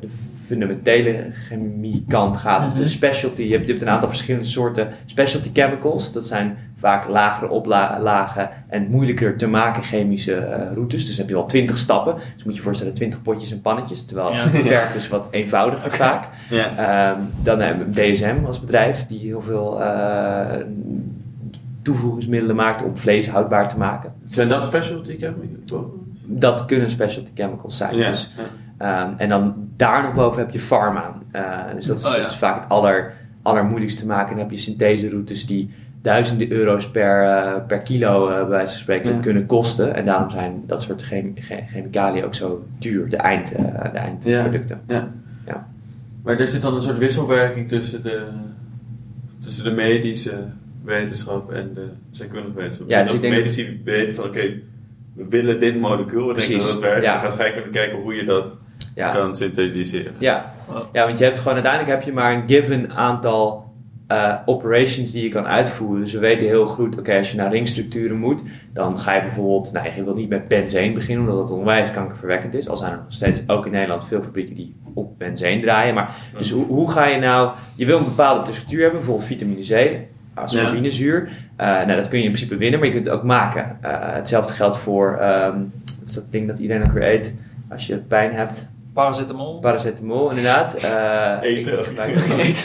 de fundamentele chemie kant gaat, of de Mhm. specialty, je hebt, je hebt een aantal verschillende soorten specialty chemicals. Dat zijn vaak lagere oplagen en moeilijker te maken chemische eh, routes. Dus heb je wel 20 stappen. Dus moet je je voorstellen 20 potjes en pannetjes. Terwijl Ja. verf is wat eenvoudiger vaak. Ja. Ehm, dan hebben we DSM als bedrijf die heel veel eh, toevoegingsmiddelen maakt om vlees houdbaar te maken. Zijn dat specialty chemicals? Dat kunnen specialty chemicals zijn. Ja. Dus, ehm, en dan daar nog boven heb je pharma. Eh, dus dat is, Oh, ja. dat is vaak het aller, allermoeilijkste te maken. Dan heb je syntheseroutes die duizenden euro's per, eh, per kilo, eh, bij wijze van spreken, kunnen kosten. En daarom zijn dat soort chem- che- chemicaliën ook zo duur, de, eind, de eindproducten. Ja. Ja. Maar er zit dan een soort wisselwerking tussen de, tussen de medische wetenschap en de scheikundige wetenschap. Ja, dus dat ik denk medici weten van oké, we willen dit molecuul, we denken dat het werkt. ja. Dan gaan kijken hoe je dat Ja. kan synthetiseren. Ja. Ja, want je hebt gewoon uiteindelijk heb je maar een given aantal eh, operations die je kan uitvoeren. Dus we weten heel goed, oké, als je naar ringstructuren moet, dan ga je bijvoorbeeld, nou je wil niet met benzeen beginnen, omdat het onwijs kankerverwekkend is. Al zijn er nog steeds ook in Nederland veel fabrieken die op benzeen draaien. Maar dus hoe, hoe ga je nou, je wil een bepaalde structuur hebben, bijvoorbeeld vitamine C, ascorbinezuur. Eh nou, dat kun je in principe winnen, maar je kunt het ook maken. Eh, hetzelfde geldt voor, ehm wat is dat ding dat iedereen ook weer eet als je pijn hebt. Paracetamol. Paracetamol, inderdaad. Eh, Eten. ik dat niet.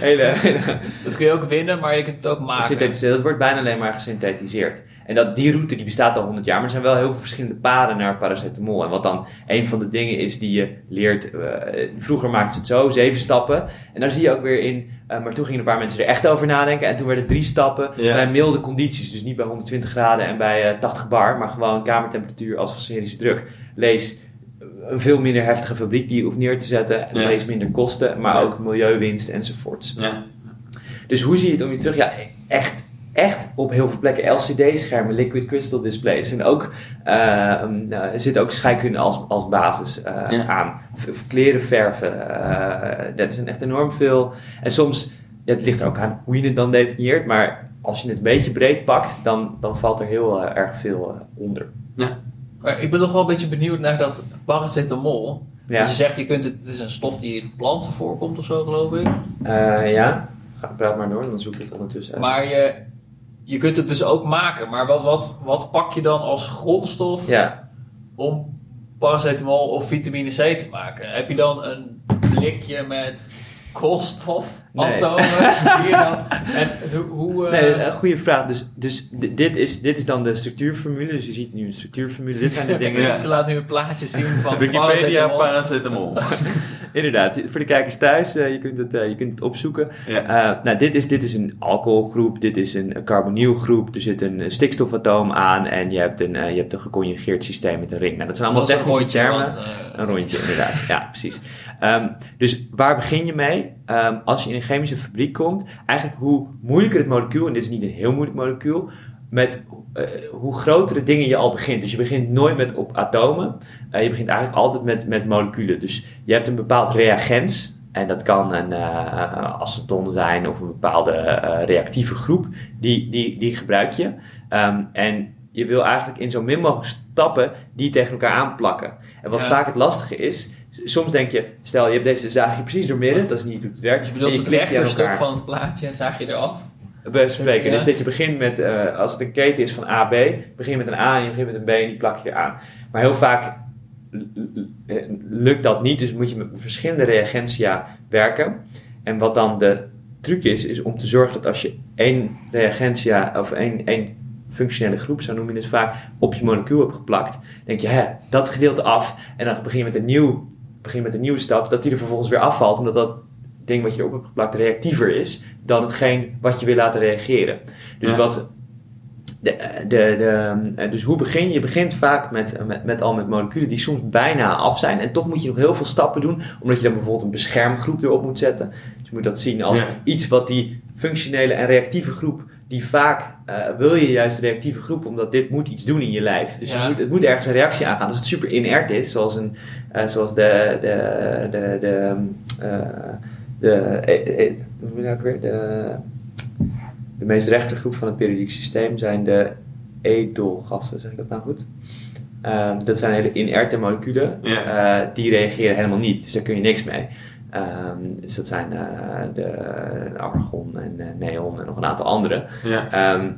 hele, hele Dat kun je ook winnen, maar je kunt het ook maken. Dat wordt bijna alleen maar gesynthetiseerd. En dat, die route die bestaat al 100 jaar, maar er zijn wel heel veel verschillende paden naar paracetamol. En wat dan een van de dingen is die je leert. eh, vroeger maakten ze het zo, zeven stappen. En daar zie je ook weer in. eh, maar toen gingen een paar mensen er echt over nadenken. En toen werden het drie stappen Ja. bij milde condities. Dus niet bij 120 graden en bij eh, 80 bar, maar gewoon kamertemperatuur atmosferische druk. Lees een veel minder heftige fabriek die je hoeft neer te zetten. En Ja. lees minder kosten, maar Ja. ook milieuwinst enzovoorts. Ja. Dus hoe zie je het om je terug? Ja, echt, echt op heel veel plekken LCD-schermen, liquid crystal displays. En ook, nou, er zit ook scheikunde als, als basis eh, Ja. aan. V- kleren verven, eh dat is echt enorm veel. En soms, ja, het ligt er ook aan hoe je het dan definieert, maar als je het een beetje breed pakt, dan, dan valt er heel erg veel onder. Maar ik ben toch wel een beetje benieuwd naar dat paracetamol. Ja, je zegt, je kunt het, het is een stof die in planten voorkomt of zo, geloof ik. Ja. Ga, praat maar door, dan zoek ik het ondertussen uit. Maar je, je kunt het dus ook maken. Maar wat, wat, wat pak je dan als grondstof Ja, om paracetamol of vitamine C te maken? Heb je dan een blikje met koolstofatomen? die je dan- En hoe... hoe eh, Nee, een goede vraag. Dus, dus di- dit, is, dit is dan de structuurformule. Dus je ziet nu een structuurformule. Dit zijn de dingen. Ja. Ze laat nu een plaatje zien van Wikipedia paracetamol. paracetamol. Inderdaad, voor de kijkers thuis, eh, je, kunt het, eh, je kunt het opzoeken. ja. Eh, nou, dit is, dit is een alcoholgroep, dit is een carbonylgroep, er zit een, stikstofatoom aan en je hebt een, je hebt een geconjugeerd systeem met een ring. Nou, dat zijn allemaal Dat is een technische rondje, termen. want, Een rondje, inderdaad. Ja, precies. Ehm, dus waar begin je mee? Ehm, als je in een chemische fabriek komt, eigenlijk hoe moeilijker het molecuul, en dit is niet een heel moeilijk molecuul, met eh, hoe grotere dingen je al begint. Dus je begint nooit met op atomen. Eh, je begint eigenlijk altijd met, met moleculen. Dus je hebt een bepaald reagens. En dat kan een eh aceton zijn of een bepaalde reactieve groep. Die, die, die gebruik je. Ehm, en je wil eigenlijk in zo min mogelijk stappen die tegen elkaar aanplakken. En wat Ja. vaak het lastige is, soms denk je, stel je hebt deze zaagje precies door midden, dat is niet hoe het werkt. Dus je bedoelt En het rechterstuk van het plaatje, zaag je eraf? Bij spreken. Ja. Dus dat je begint met, eh, als het een keten is van A, B, begin je met een A en je begint met een B en die plak je eraan. Maar heel vaak lukt dat niet, dus moet je met verschillende reagentia werken. En wat dan de truc is, is om te zorgen dat als je één reagentia of één, één functionele groep, zo noem je het vaak, op je molecuul hebt geplakt, denk je, hè, dat gedeelte af en dan begin je met een, nieuw, begin met een nieuwe stap, dat die er vervolgens weer afvalt, omdat dat ding wat je erop hebt geplakt reactiever is dan hetgeen wat je wil laten reageren. Dus Ja. wat. De, de, de, eh, dus hoe begin je? Je begint vaak met, met, met al met moleculen die soms bijna af zijn. En toch moet je nog heel veel stappen doen. Omdat je dan bijvoorbeeld een beschermgroep erop moet zetten. Dus je moet dat zien als Ja. iets wat die functionele en reactieve groep. Die vaak eh, wil je juist de reactieve groep, omdat dit moet iets doen in je lijf. Dus je moet, het moet ergens een reactie aangaan. Als het super inert is, zoals, een, eh, zoals de, de, de, de, eh, de, eh, eh, hoe weer? De, de meest rechte groep van het periodiek systeem zijn de edelgassen, zeg ik dat nou goed? Ehm, dat zijn hele inerte moleculen, Ja. eh, die reageren helemaal niet, dus daar kun je niks mee. Ehm, dus dat zijn eh, de argon en eh, neon en nog een aantal andere. Ja. Ehm,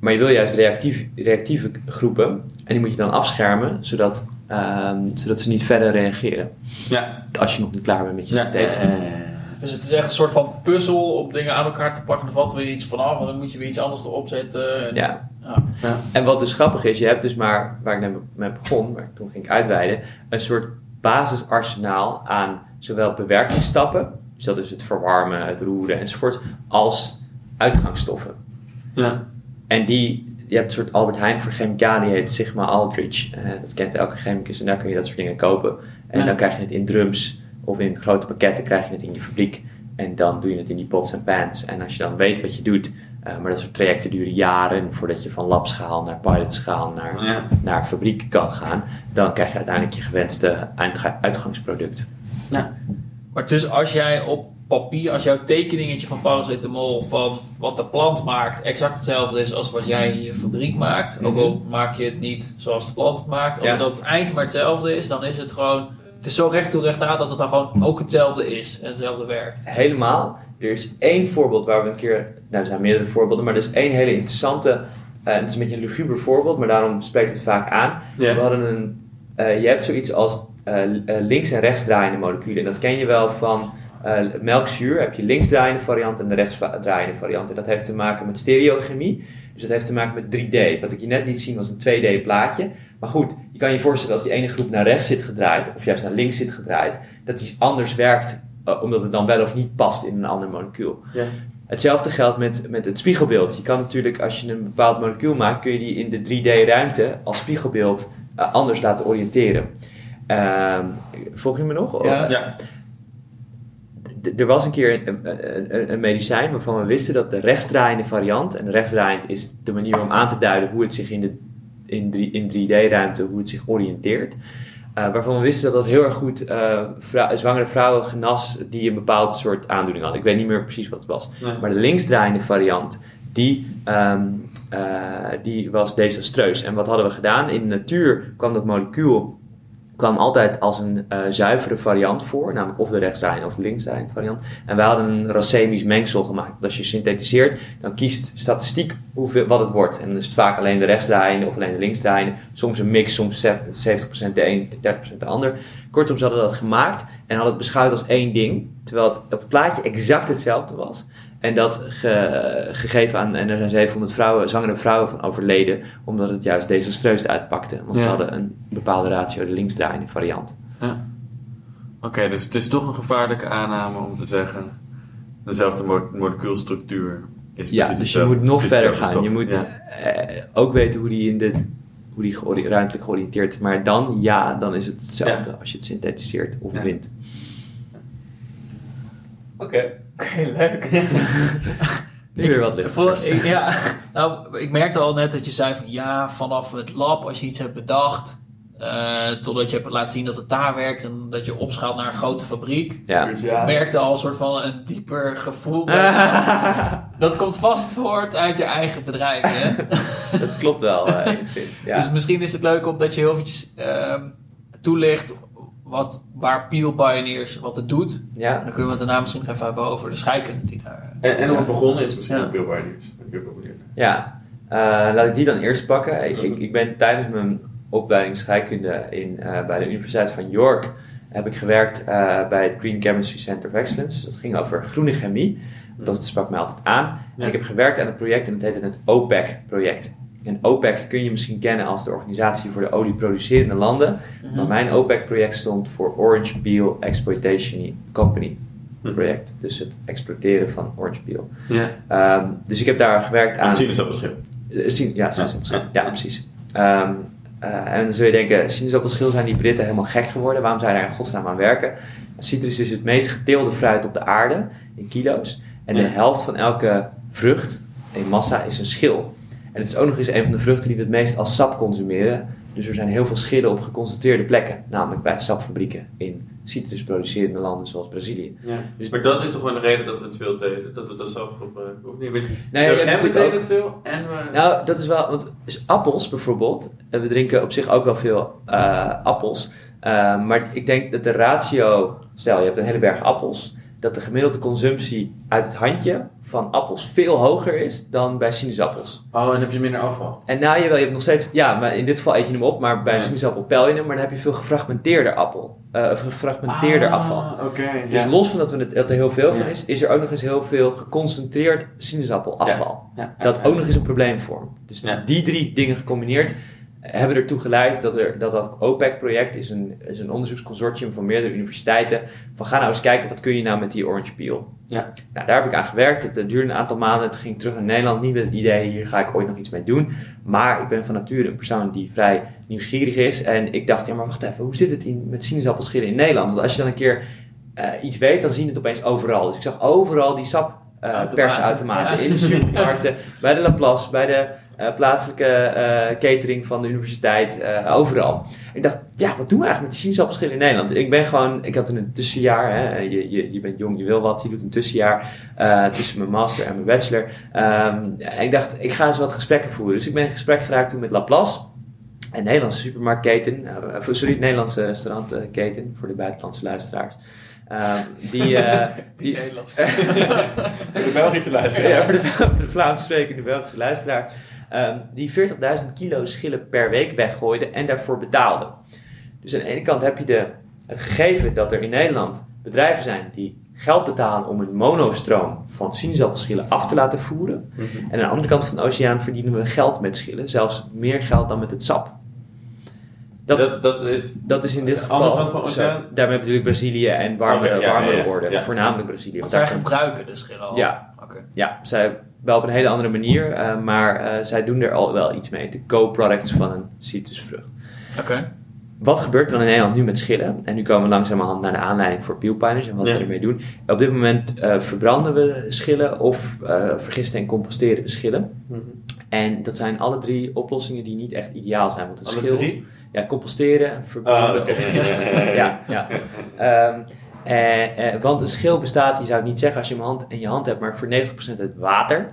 maar je wil juist reactief, reactieve groepen en die moet je dan afschermen, zodat, ehm, zodat ze niet verder reageren. Ja. Als je nog niet klaar bent met je Ja, eh, Dus het is echt een soort van puzzel om dingen aan elkaar te pakken. Er valt weer iets vanaf en dan moet je weer iets anders erop zetten. En- Ja. Ja. ja. En wat dus grappig is, je hebt dus maar, waar ik net mee begon, maar toen ging ik uitweiden, een soort basisarsenaal aan zowel bewerkingsstappen, dus dat is het verwarmen, het roeren enzovoort, als uitgangsstoffen. Ja. En die, je hebt een soort Albert Heijn voor chemicaliën, die heet Sigma Aldrich. Eh, dat kent elke chemicus en daar kun je dat soort dingen kopen. En Ja. dan krijg je het in drums of in grote pakketten krijg je het in je fabriek. En dan doe je het in die pots en pans. En als je dan weet wat je doet, eh, maar dat soort trajecten duren jaren voordat je van labschaal naar pilotschaal naar, Ja. naar fabriek kan gaan, dan krijg je uiteindelijk je gewenste uitga- uitgangsproduct. Maar dus als jij op papier, als jouw tekeningetje van paracetamol van wat de plant maakt exact hetzelfde is als wat jij in je fabriek maakt, ook al maak je het niet zoals de plant het maakt, als Ja. het op het eind maar hetzelfde is, dan is het gewoon, het is zo recht toe recht aan dat het dan gewoon ook hetzelfde is en hetzelfde werkt. Helemaal. Er is één voorbeeld waar we een keer, nou er zijn meerdere voorbeelden, maar er is één hele interessante, eh, het is een beetje een luguber voorbeeld, maar daarom spreekt het vaak aan. Ja. We hadden een, eh, je hebt zoiets als eh, links- en rechtsdraaiende moleculen. En dat ken je wel van eh, melkzuur. Heb je linksdraaiende variant en de rechtsdraaiende variant. En dat heeft te maken met stereochemie. Dus dat heeft te maken met 3D. Wat ik je net liet zien was een 2D plaatje. Maar goed, je kan je voorstellen als die ene groep naar rechts zit gedraaid, of juist naar links zit gedraaid, dat die anders werkt, eh, omdat het dan wel of niet past in een ander molecuul. Ja. Hetzelfde geldt met, met het spiegelbeeld. Je kan natuurlijk, als je een bepaald molecuul maakt, kun je die in de 3D-ruimte als spiegelbeeld eh, anders laten oriënteren. Ehm, volg je me nog? Ja. Ja. Er was een keer een, een, een- medicijn waarvan we wisten dat de rechtsdraaiende variant, en rechtsdraaiend is de manier om aan te duiden hoe het zich in, de, in, drie- in 3D-ruimte, hoe het zich oriënteert. eh, waarvan we wisten dat dat heel erg goed eh, vrou- zwangere vrouwen genas die een bepaald soort aandoening hadden. Ik weet niet meer precies wat het was. Nee. Maar de linksdraaiende variant, die, ehm, eh, die was desastreus. En wat hadden we gedaan? In de natuur kwam dat molecuul kwam altijd als een eh, zuivere variant voor, namelijk of de rechtsdraaiende of de linksdraaiende variant. En wij hadden een racemisch mengsel gemaakt. Als je synthetiseert, dan kiest statistiek wat het wordt. En dan is het vaak alleen de rechtsdraaiende of alleen de linksdraaiende. Soms een mix, soms 70% de een, 30% de ander. Kortom, ze hadden dat gemaakt en hadden het beschouwd als één ding. Terwijl het op het plaatje exact hetzelfde was. En dat ge- gegeven aan, en er zijn 700 vrouwen, zwangere vrouwen van overleden, omdat het juist desastreus uitpakte. Want ze Ja. hadden een bepaalde ratio, de linksdraaiende variant. Ja. Oké, dus het is toch een gevaarlijke aanname om te zeggen... dezelfde mo- molecuulstructuur is Ja, precies dus je moet nog verder gaan. Je moet Ja. eh, ook weten hoe die in de hoe die geori- ruimtelijk georiënteerd is. Maar dan, ja, dan is het hetzelfde als je het synthetiseert of Ja. wint. Oké. Oké, leuk. Nu weer wat Ik, lichter. ik- ja, nou, ik merkte al net dat je zei van ja, vanaf het lab, als je iets hebt bedacht, eh, totdat je hebt laten zien dat het daar werkt en dat je opschaalt naar een grote fabriek. Ja. Dus Ik ja. merkte al een soort van een dieper gevoel. Dat komt vast voort uit je eigen bedrijf. Hè? dat klopt wel, enigszins. Ja. Dus misschien is het leuk omdat je heel eventjes ehm, toelicht wat, waar Peel Pioneers wat het doet. Ja. dan kunnen we het daarna misschien nog even hebben over de scheikunde die daar... En, en hoe het begonnen is misschien Ja. wel benieuwd. Ja, Eh, laat ik die dan eerst pakken. Ik, ik, ik ben tijdens mijn opleiding scheikunde in, eh, bij de Universiteit van York heb ik gewerkt eh, bij het Green Chemistry Center of Excellence. Dat ging over groene chemie. Dat sprak mij altijd aan. En Ja. ik heb gewerkt aan een project en dat heette het OPEC-project. En OPEC kun je misschien kennen als de Organisatie voor de Olieproducerende Landen. Maar mijn OPEC-project stond voor Orange Peel Exploitation Company Hm. project. Dus het exploiteren van orange peel. Ja. Ehm, dus ik heb daar gewerkt aan... Sinaasappelschil. Eh, sin- ja, sinaasappelschil. Ja. Ja, precies. Ehm, eh, en dan zul je denken, sinaasappelschil zijn die Britten helemaal gek geworden. Waarom zijn daar in godsnaam aan werken? Citrus is het meest geteelde fruit op de aarde in kilo's. En de helft van elke vrucht in massa is een schil. En het is ook nog eens een van de vruchten die we het meest als sap consumeren. Dus er zijn heel veel schillen op geconcentreerde plekken. Namelijk bij sapfabrieken in citrusproducerende landen zoals Brazilië. Ja. Dus- maar dat is toch wel de reden dat we het veel delen, dat we dat zelf gebruiken, of niet? Nee, en we ook- het veel, en we... Nou, dat is wel, want dus appels bijvoorbeeld, en we drinken op zich ook wel veel eh, appels, Eh, maar ik denk dat de ratio, stel je hebt een hele berg appels, dat de gemiddelde consumptie uit het handje van appels veel hoger is dan bij sinaasappels. Oh, en heb je minder afval. En nou, jawel, je hebt nog steeds, ja, maar in dit geval eet je hem op, maar bij Ja. sinaasappel pel je hem, maar dan heb je veel gefragmenteerder appel. of gefragmenteerder afval. Ah, Oké, Dus ja. los van dat, we het, dat er heel veel van is, is er ook nog eens heel veel geconcentreerd sinaasappelafval. Ja, Dat ook nog eens een probleem vormt. Dus die drie dingen gecombineerd hebben ertoe geleid dat er, dat, dat OPEC-project is een, is een onderzoeksconsortium van meerdere universiteiten. Van ga nou eens kijken, wat kun je nou met die orange peel? Ja. Nou, daar heb ik aan gewerkt. Het eh, duurde een aantal maanden. Het ging terug naar Nederland. Niet met het idee, hier ga ik ooit nog iets mee doen. Maar ik ben van nature een persoon die vrij nieuwsgierig is. En ik dacht, ja maar wacht even, hoe zit het in, met sinaasappelschillen in Nederland? Want als je dan een keer eh, iets weet, dan zie je het opeens overal. Dus ik zag overal die sap eh, Automaten. persautomaten Ja. in de supermarkten, bij de Laplace, bij de eh, plaatselijke eh, catering van de universiteit, eh, overal. Ik dacht, ja, wat doen we eigenlijk met die sinaasappelschillen in Nederland? Ik ben gewoon, ik had een tussenjaar, hè, je, je, je bent jong, je wil wat, je doet een tussenjaar tussen mijn master en mijn bachelor. Ehm, en ik dacht, ik ga eens wat gesprekken voeren. Dus ik ben in gesprek geraakt toen met Laplace. Een Nederlandse supermarktketen, sorry, een Nederlandse restaurantketen voor de buitenlandse luisteraars. Ehm, die, eh, die, Nederlands. Voor de Belgische luisteraar. ja, voor de, voor de Vlaamse sprekende Belgische luisteraar. Ehm, die 40.000 kilo schillen per week weggooide en daarvoor betaalde. Dus aan de ene kant heb je de, het gegeven dat er in Nederland bedrijven zijn die geld betalen om een monostroom van sinaasappelschillen af te laten voeren. Mhm. En aan de andere kant van de oceaan verdienen we geld met schillen, zelfs meer geld dan met het sap. Dat, Dat, dat is... dat is in dit de geval. andere kant van zo. Daarmee bedoel ik Brazilië en warmere, Oké, ja, warmere ja, ja, orde. ja. Voornamelijk Brazilië. Want zij gebruiken de schillen al. Ja. Oké. ja, zij wel op een hele andere manier, eh, maar eh, zij doen er al wel iets mee. De co-products van een citrusvrucht. Oké. Wat gebeurt er dan in Nederland nu met schillen? En nu komen we langzamerhand naar de aanleiding voor peelpiners en wat Ja. we ermee doen. Op dit moment eh, verbranden we schillen of eh, vergisten en composteren we schillen. Mhm. En dat zijn alle drie oplossingen die niet echt ideaal zijn. Want een Alle schil, drie? Ja, composteren, verbranden oké. of vergisten. ja, ja. Ehm, eh, eh, want een schil bestaat, je zou het niet zeggen als je hem hand, in je hand hebt, maar voor 90% uit water.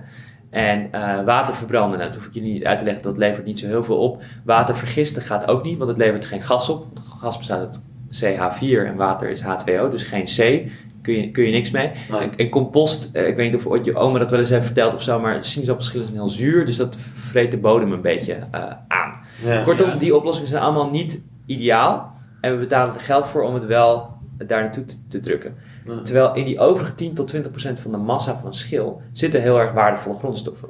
En eh, water verbranden, nou, dat hoef ik jullie niet uit te leggen, dat levert niet zo heel veel op. Water vergisten gaat ook niet, want het levert geen gas op. Want gas bestaat uit CH4 en water is H2O, dus geen C. Kun je, kun je niks mee. Nee. En, en compost, eh, ik weet niet of ooit je oma dat wel eens heeft verteld of zo, maar sinaasappelschillen zijn heel zuur, dus dat vreet de bodem een beetje eh, aan. Ja. Kortom, Ja. die oplossingen zijn allemaal niet ideaal. En we betalen er geld voor om het wel daar naartoe te, te drukken. Ja. Terwijl in die overige 10 tot 20 procent van de massa van schil zitten heel erg waardevolle grondstoffen.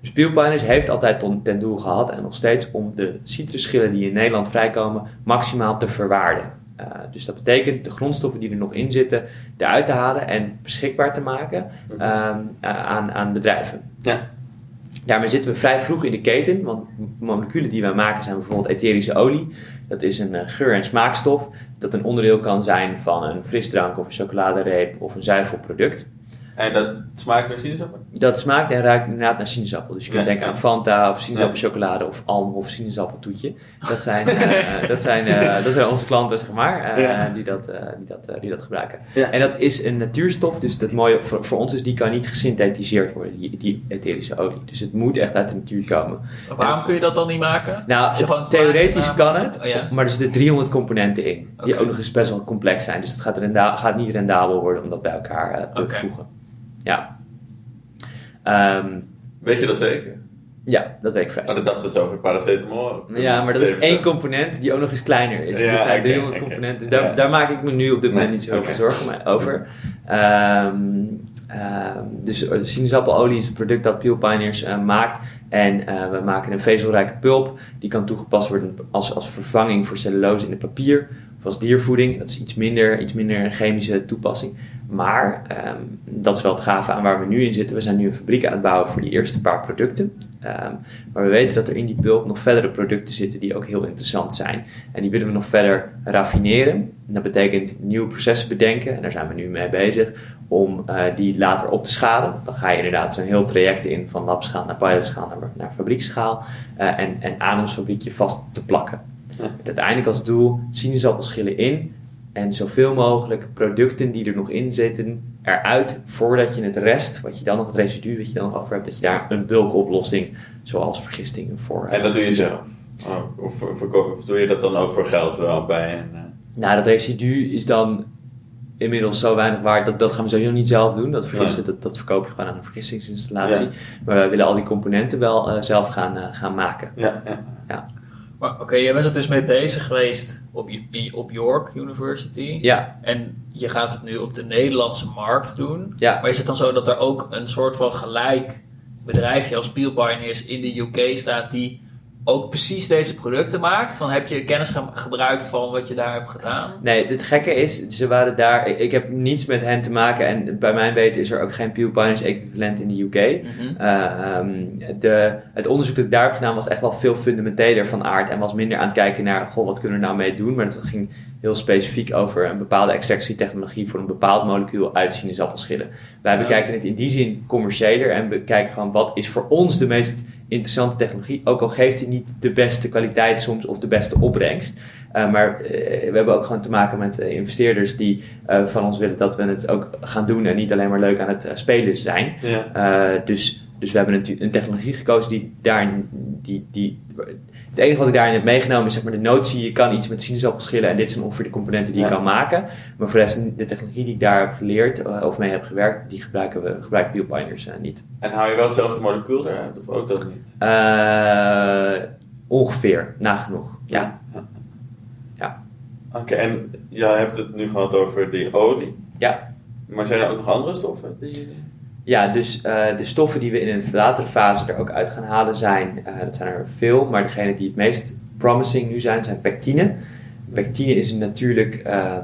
Dus Peelpiners heeft altijd ten doel gehad en nog steeds om de citrusschillen die in Nederland vrijkomen maximaal te verwaarden. Eh, dus dat betekent de grondstoffen die er nog in zitten eruit te halen en beschikbaar te maken Mhm. ehm, eh, aan, aan bedrijven. Ja. Daarmee zitten we vrij vroeg in de keten, want moleculen die wij maken zijn bijvoorbeeld etherische olie. Dat is een eh, geur- en smaakstof dat een onderdeel kan zijn van een frisdrank of een chocoladereep of een zuivelproduct. En dat smaakt naar sinaasappel? Dat smaakt en ruikt inderdaad naar sinaasappel. Dus je kunt denken aan Fanta of sinaasappelchocolade of Alm of sinaasappeltoetje. Dat zijn, eh, dat zijn, eh, dat zijn onze klanten, zeg maar, eh, Ja. die, dat, die, dat, die dat gebruiken. Ja. En dat is een natuurstof, dus het mooie voor, voor ons is, die kan niet gesynthetiseerd worden, die, die etherische olie. Dus het moet echt uit de natuur komen. Maar Waarom kun je dat dan niet maken? Nou, theoretisch kan het, Oh, ja. maar er zitten 300 componenten in. Die ook nog eens best wel complex zijn. Dus het gaat, renda- gaat niet rendabel worden om dat bij elkaar te voegen. Ja. Ehm, Weet je dat zeker? ja, dat weet ik vrij Maar dat dacht dus over paracetamol. Ja, maar dat is 7%. één component die ook nog eens kleiner is. Ja, dat zijn oké, 300 oké. componenten. Dus daar, Ja. daar maak ik me nu op dit moment Nee, niet zo heel veel zorgen over. Ehm, dus eh, sinaasappelelie is een product dat Peel Pioneers eh, maakt. En eh, we maken een vezelrijke pulp. Die kan toegepast worden als, als vervanging voor cellulose in het papier. Of als diervoeding. Dat is iets minder, iets minder een chemische toepassing. Maar ehm, dat is wel het gave aan waar we nu in zitten. We zijn nu een fabriek aan het bouwen voor die eerste paar producten. Ehm, maar we weten dat er in die pulp nog verdere producten zitten die ook heel interessant zijn. En die willen we nog verder raffineren. En dat betekent nieuwe processen bedenken. En daar zijn we nu mee bezig. Om eh, die later op te schalen. Dan ga je inderdaad zo'n heel traject in van labschaal naar pilotschaal naar, naar fabriekschaal. eh, en, en aan ons fabriekje vast te plakken. Ja. Met uiteindelijk als doel sinaasappelschillen in. En zoveel mogelijk producten die er nog in zitten eruit. Voordat je het rest, wat je dan nog het residu wat je dan nog over hebt. Dat je daar een bulkoplossing zoals vergistingen voor En dat doe je zelf? Oh, of, of doe je dat dan ook voor geld wel bij een... eh, Nou, dat residu is dan inmiddels zo weinig waard dat dat gaan we sowieso niet zelf doen. Dat, vergissen, dat, dat verkoop je gewoon aan een vergissingsinstallatie. Ja. Maar we willen al die componenten wel eh, zelf gaan, eh, gaan maken. Ja, ja. Maar oké, jij bent er dus mee bezig geweest op, op York University. Ja, En je gaat het nu op de Nederlandse markt doen. ja. Maar is het dan zo dat er ook een soort van gelijk bedrijfje als Peel Pioneers in de UK staat die ook precies deze producten maakt? Van heb je kennis ge- gebruikt van wat je daar hebt gedaan? Nee, het gekke is, ze waren daar. Ik, ik heb niets met hen te maken en bij mijn weten is er ook geen Pew Pioneers equivalent in de UK. Mhm. Eh, ehm, de, het onderzoek dat ik daar heb gedaan was echt wel veel fundamenteler van aard en was minder aan het kijken naar, goh, wat kunnen we nou mee doen? Maar het ging heel specifiek over een bepaalde extractietechnologie voor een bepaald molecuul uit sinaasappelschillen. Wij Ja. bekijken het in die zin commerciëler en bekijken gewoon wat is voor ons de meest interessante technologie, ook al geeft die niet de beste kwaliteit soms of de beste opbrengst. Uh, maar uh, we hebben ook gewoon te maken met uh, investeerders die van ons willen dat we het ook gaan doen en niet alleen maar leuk aan het spelen zijn. Ja. dus, dus we hebben een, een, technologie gekozen die daar. Die, die, het enige wat ik daarin heb meegenomen is zeg maar de notie: je kan iets met sinaasappelschillen en dit zijn ongeveer de componenten die Ja. je kan maken. Maar voor de rest, de technologie die ik daar heb geleerd of mee heb gewerkt, die gebruiken we gebruiken Peel Pioneers niet. En hou je wel hetzelfde molecuul eruit of ook dat niet? ongeveer, nagenoeg. Ja. ja. ja. Oké, okay, en jij hebt het nu gehad over die olie. Ja. Maar zijn er ook nog andere stoffen? Die... Ja, dus uh, de stoffen die we in een latere fase er ook uit gaan halen zijn, uh, dat zijn er veel, maar degene die het meest promising nu zijn, zijn pectine. Pectine is een natuurlijk uh,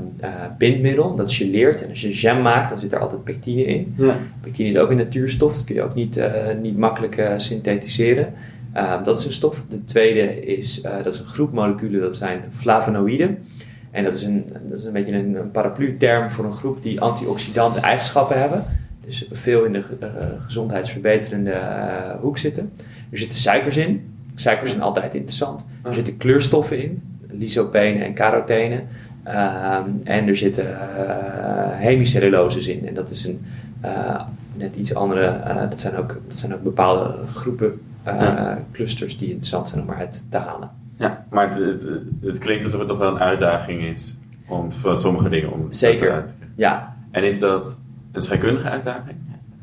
bindmiddel dat geleert en als je jam maakt, dan zit er altijd pectine in. Ja. Pectine is ook een natuurstof, dat kun je ook niet, niet makkelijk synthetiseren. Ehm, dat is een stof. De tweede is, dat is een groep moleculen, dat zijn flavonoïden. En dat is een, dat is een beetje een, een paraplu-term voor een groep die antioxidante eigenschappen hebben. Dus veel in de uh, gezondheidsverbeterende uh, hoek zitten. Er zitten suikers in. Suikers zijn altijd interessant. Er zitten kleurstoffen in. Lysopene en carotene. Um, en er zitten uh, hemicelluloses in. En dat is een net iets andere. dat, zijn ook, dat zijn ook bepaalde groepen ja. clusters die interessant zijn om eruit te halen. Ja, maar het, het, het, klinkt alsof het nog wel een uitdaging is om voor sommige dingen om Zeker, te ja. En is dat een scheikundige uitdaging?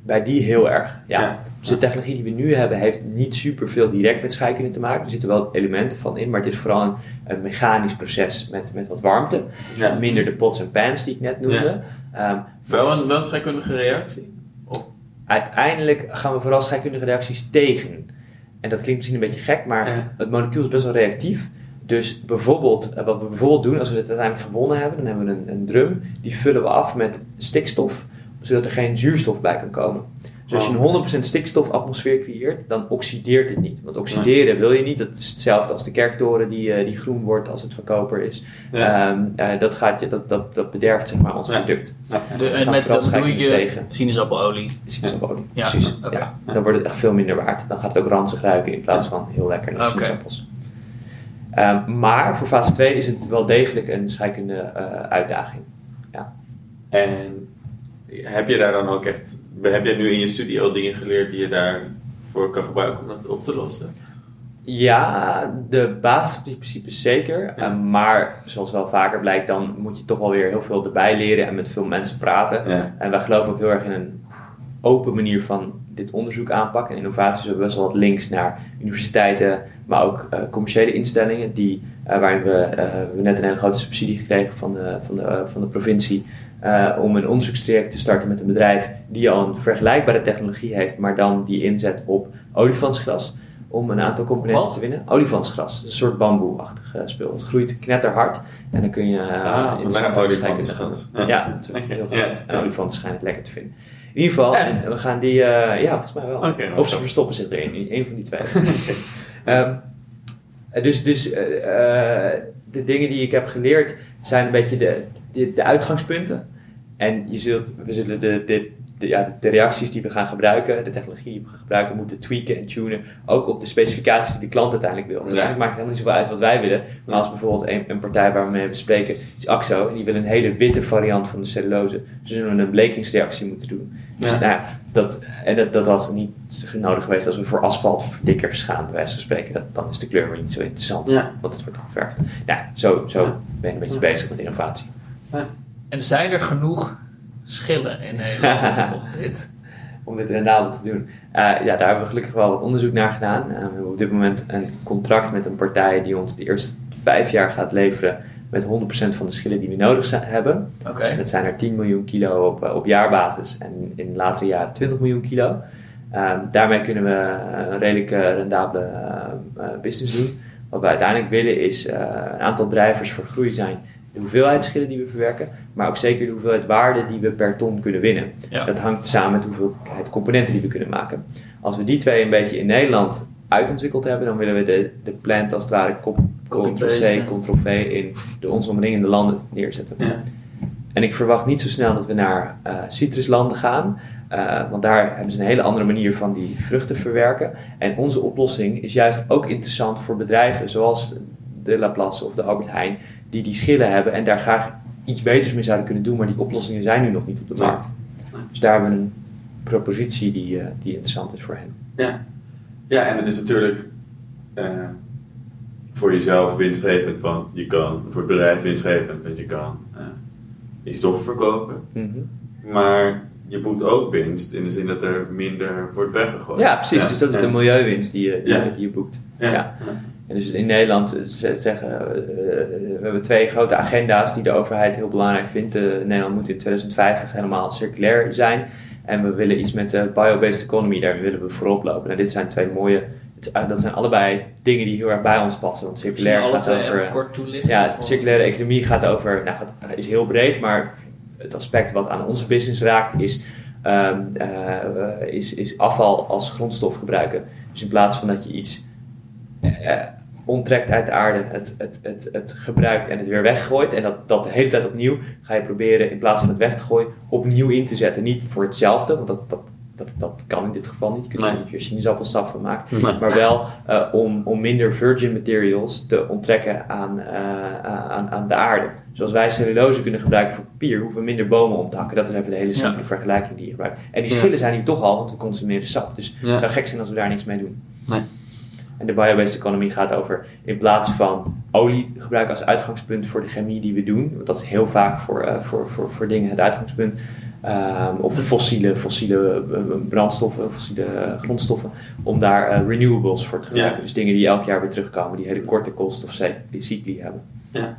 Bij die heel erg, ja. ja. Dus de technologie die we nu hebben heeft niet super veel direct met scheikunde te maken. Er zitten wel elementen van in, maar het is vooral een, een mechanisch proces met, met wat warmte. Ja. Minder de pots en pans die ik net noemde. Ja. Um, wel, een, wel een scheikundige reactie? Of? Uiteindelijk gaan we vooral scheikundige reacties tegen. En dat klinkt misschien een beetje gek, maar het molecuul is best wel reactief. Dus bijvoorbeeld, wat we bijvoorbeeld doen als we het uiteindelijk gewonnen hebben, dan hebben we een, een drum, die vullen we af met stikstof, zodat er geen zuurstof bij kan komen. Dus als je een 100% stikstofatmosfeer creëert, dan oxideert het niet. Want oxideren wil je niet. Dat is hetzelfde als de kerktoren die, uh, die groen wordt als het van koper is. Ja. Um, uh, dat, gaat je, dat, dat, dat bederft zeg maar ons ja. product. Ja. De, en met dat doe je tegen. sinaasappelelie. Sinaasappelelie, ja. precies. Okay. Ja. Dan wordt het echt veel minder waard. Dan gaat het ook ranzig ruiken in plaats van heel lekker naar okay. sinaasappels. Um, maar voor fase 2 is het wel degelijk een scheikunde uh, uitdaging. Ja. En heb je daar dan ook echt, heb jij nu in je studie al dingen geleerd die je daarvoor kan gebruiken om dat op te lossen? Ja, de basisprincipes zeker. Ja. Uh, maar zoals wel vaker blijkt, dan moet je toch wel weer heel veel erbij leren en met veel mensen praten. Ja. En wij geloven ook heel erg in een open manier van dit onderzoek aanpakken. En innovaties hebben best wel wat links naar universiteiten, maar ook uh, commerciële instellingen, die, uh, waarin we, net een hele grote subsidie gekregen van de, van de, van de provincie. Uh, om een onderzoekstraject te starten met een bedrijf die al een vergelijkbare technologie heeft, maar dan die inzet op olifantsgras. Om een aantal componenten Wat? te winnen. Olifantsgras, een soort bamboe-achtig uh, spul. Het groeit knetterhard en dan kun je uh, ah, in vandaar de olifantsgras. Ja, ja dat is heel goed. Ja. En olifanten schijnen het lekker te vinden. In ieder geval, Echt? we gaan die, uh, ja, volgens mij wel. Okay, of ze verstoppen zich erin, een van die twee. um, dus dus uh, de dingen die ik heb geleerd zijn een beetje de, de, de uitgangspunten. En je zult, we zullen de, de, de, ja, de reacties die we gaan gebruiken, de technologie die we gaan gebruiken, moeten tweaken en tunen. Ook op de specificaties die de klant uiteindelijk wil. Want Ja. Maakt het helemaal niet zoveel uit wat wij willen. Maar als bijvoorbeeld een, een partij waar we mee bespreken is AXO. En die wil een hele witte variant van de cellulose. Dus zullen we een blekingsreactie moeten doen. Dus Ja. nou, dat, en dat, dat was niet nodig geweest als we voor asfaltverdikkers gaan, bij wijze van spreken. Dat, dan is de kleur weer niet zo interessant. Ja. Want het wordt geverfd. Ja, zo, zo Ja. ben je een beetje Ja. bezig met innovatie. En zijn er genoeg schillen in Nederland om dit? om dit rendabel te doen. Uh, ja, daar hebben we gelukkig wel wat onderzoek naar gedaan. Uh, we hebben op dit moment een contract met een partij die ons de eerste vijf jaar gaat leveren met 100% van de schillen die we nodig hebben. Okay. Dat zijn er 10 miljoen kilo op, op jaarbasis en in latere jaren 20 miljoen kilo. Uh, daarmee kunnen we een redelijk rendabele business doen. Wat we uiteindelijk willen is een aantal drijvers voor groei zijn de hoeveelheid schillen die we verwerken, maar ook zeker de hoeveelheid waarde die we per ton kunnen winnen. Dat hangt samen met de hoeveelheid componenten die we kunnen maken. Als we die twee een beetje in Nederland uitontwikkeld hebben, dan willen we de, de plant als het ware Ctrl-C, Ctrl-V in de ons omringende landen neerzetten. Ja. En ik verwacht niet zo snel dat we naar uh, citruslanden gaan, uh, want daar hebben ze een hele andere manier van die vruchten verwerken. En onze oplossing is juist ook interessant voor bedrijven zoals de Laplace of de Albert Heijn, die die schillen hebben en daar graag iets beters mee zouden kunnen doen, maar die oplossingen zijn nu nog niet op de markt. Dus daar hebben we een propositie die, uh, die interessant is voor hen. Ja, ja en het is natuurlijk uh, voor jezelf winstgevend, want je kan voor het bedrijf winstgevend, want je kan uh, die stoffen verkopen. Mm -hmm. Maar je boekt ook winst in de zin dat er minder wordt weggegooid. Ja, precies. Ja. Dus dat is ja. de milieuwinst die je, die, Ja. die je boekt. Ja. En dus in Nederland eh, ze- zeggen eh, we hebben twee grote agenda's die de overheid heel belangrijk vindt. Eh, Nederland moet in 2050 helemaal circulair zijn. En we willen iets met de bio-based economy, daar willen we voorop lopen. Nou, dit zijn twee mooie, eh, dat zijn allebei dingen die heel erg bij ons passen. Want circulair gaat over. even kort toelichten. Ja, circulaire economie gaat over, nou, is heel breed, maar het aspect wat aan onze business raakt is, ehm, eh, is, is afval als grondstof gebruiken. Dus in plaats van dat je iets eh, onttrekt uit de aarde, het, het, het, het gebruikt en het weer weggooit, en dat, dat de hele tijd opnieuw, ga je proberen in plaats van het weg te gooien, opnieuw in te zetten. Niet voor hetzelfde, want dat, dat, dat, dat kan in dit geval niet. Je kunt er Nee. niet weer sinaasappelsap van maken. Nee. Maar wel eh, om, om minder virgin materials te onttrekken aan, eh, aan, aan de aarde. Zoals wij cellulose kunnen gebruiken voor papier, hoeven we minder bomen om te hakken. Dat is even de hele simpele Ja. vergelijking die je gebruikt. En die Ja. schillen zijn hier toch al, want we consumeren sap. Dus Ja. het zou gek zijn als we daar niks mee doen. Nee. En de bio-based economy gaat over in plaats van olie gebruiken als uitgangspunt voor de chemie die we doen. Want dat is heel vaak voor, eh, voor, voor, voor dingen het uitgangspunt. Ehm, of fossiele, fossiele eh, brandstoffen, fossiele eh, grondstoffen. Om daar eh, renewables voor te gebruiken. Ja. Dus dingen die elk jaar weer terugkomen, die hele korte koolstofcycli hebben. Ja.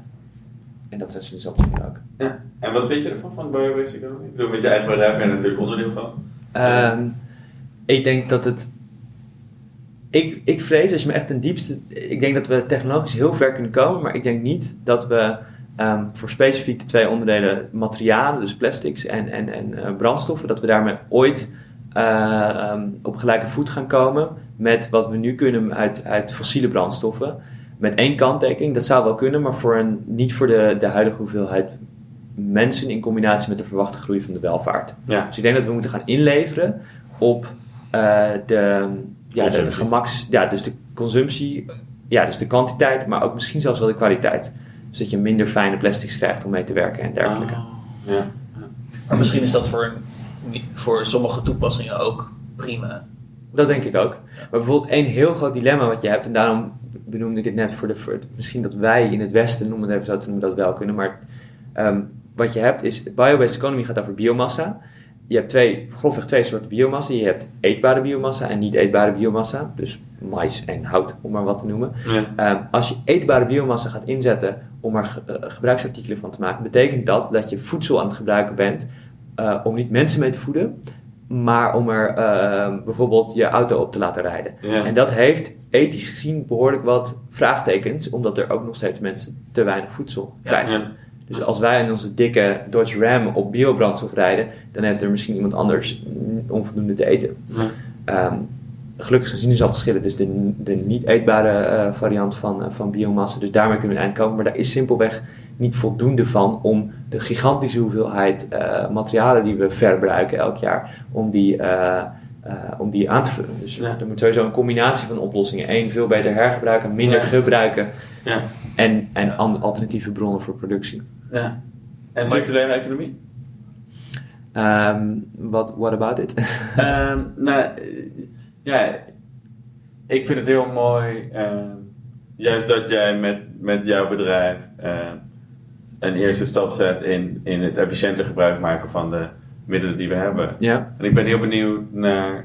En dat zijn sinaasappels ook. Ja. En wat vind je ervan, van bio-based economy? Ik bedoel, met je eigen bedrijf ben je natuurlijk onderdeel van. Ehm, ik denk dat het. Ik, ik vrees, als je me echt ten diepste. Ik denk dat we technologisch heel ver kunnen komen, maar ik denk niet dat we ehm, voor specifiek de twee onderdelen materialen, dus plastics en, en, en eh, brandstoffen, dat we daarmee ooit eh, ehm, op gelijke voet gaan komen met wat we nu kunnen uit, uit fossiele brandstoffen. Met één kanttekening, dat zou wel kunnen, maar voor een, niet voor de, de huidige hoeveelheid mensen in combinatie met de verwachte groei van de welvaart. Ja. Dus ik denk dat we moeten gaan inleveren op eh, de, ja, de, de gemaks, ja, dus de consumptie, ja, dus de kwantiteit, maar ook misschien zelfs wel de kwaliteit. Dus dat je minder fijne plastics krijgt om mee te werken en dergelijke. Oh, ja. Maar misschien is dat voor, voor sommige toepassingen ook prima. Dat denk ik ook. Maar bijvoorbeeld één heel groot dilemma wat je hebt, en daarom benoemde ik het net voor de. Voor het- misschien dat wij in het Westen, noemen het even zo te noemen, dat wel kunnen. Maar ehm, wat je hebt is. Bio-based economy gaat over biomassa. Je hebt twee, grofweg twee soorten biomassa. Je hebt eetbare biomassa en niet eetbare biomassa. Dus mais en hout, om maar wat te noemen. Ja. Ehm, als je eetbare biomassa gaat inzetten om er eh, gebruiksartikelen van te maken, betekent dat dat je voedsel aan het gebruiken bent eh, om niet mensen mee te voeden, maar om er eh, bijvoorbeeld je auto op te laten rijden. Ja. En dat heeft ethisch gezien behoorlijk wat vraagtekens, omdat er ook nog steeds mensen te weinig voedsel Ja. krijgen. Ja. Dus als wij in onze dikke Dodge Ram op biobrandstof rijden, dan heeft er misschien iemand anders onvoldoende te eten. Ja. Ehm, gelukkig zijn sinaasappelschillen dus de, de niet eetbare eh, variant van, eh, van biomassa. Dus daarmee kunnen we een eind komen. Maar daar is simpelweg niet voldoende van om de gigantische hoeveelheid eh, materialen die we verbruiken elk jaar, om die, om die aan te vullen. Dus Ja. er moet sowieso een combinatie van oplossingen. Eén, veel beter hergebruiken, minder Ja. gebruiken Ja. en, en alternatieve bronnen voor productie. Ja. En circulaire economie? Ehm, What what about it? Ehm, nou, ja, ik vind het heel mooi, ehm, juist dat jij met, met jouw bedrijf een eerste stap zet in, in het efficiënter gebruik maken van de middelen die we hebben. Ja. En ik ben heel benieuwd naar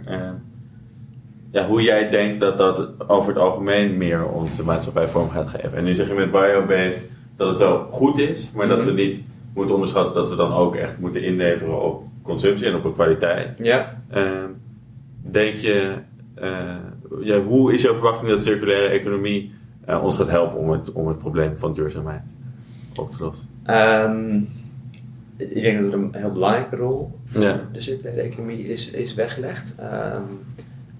ja, hoe jij denkt dat dat over het algemeen meer onze maatschappij vorm gaat geven. En nu zeg je met biobased dat het wel goed is, maar dat we niet moeten onderschatten dat we dan ook echt moeten inleveren op consumptie en op de kwaliteit. Ja. Eh, denk je, eh, ja, hoe is jouw verwachting dat circulaire economie eh, ons gaat helpen om het, om het probleem van duurzaamheid op te lossen? Ehm, ik denk dat er een heel belangrijke rol voor Ja. de circulaire economie is, is weggelegd. Ehm,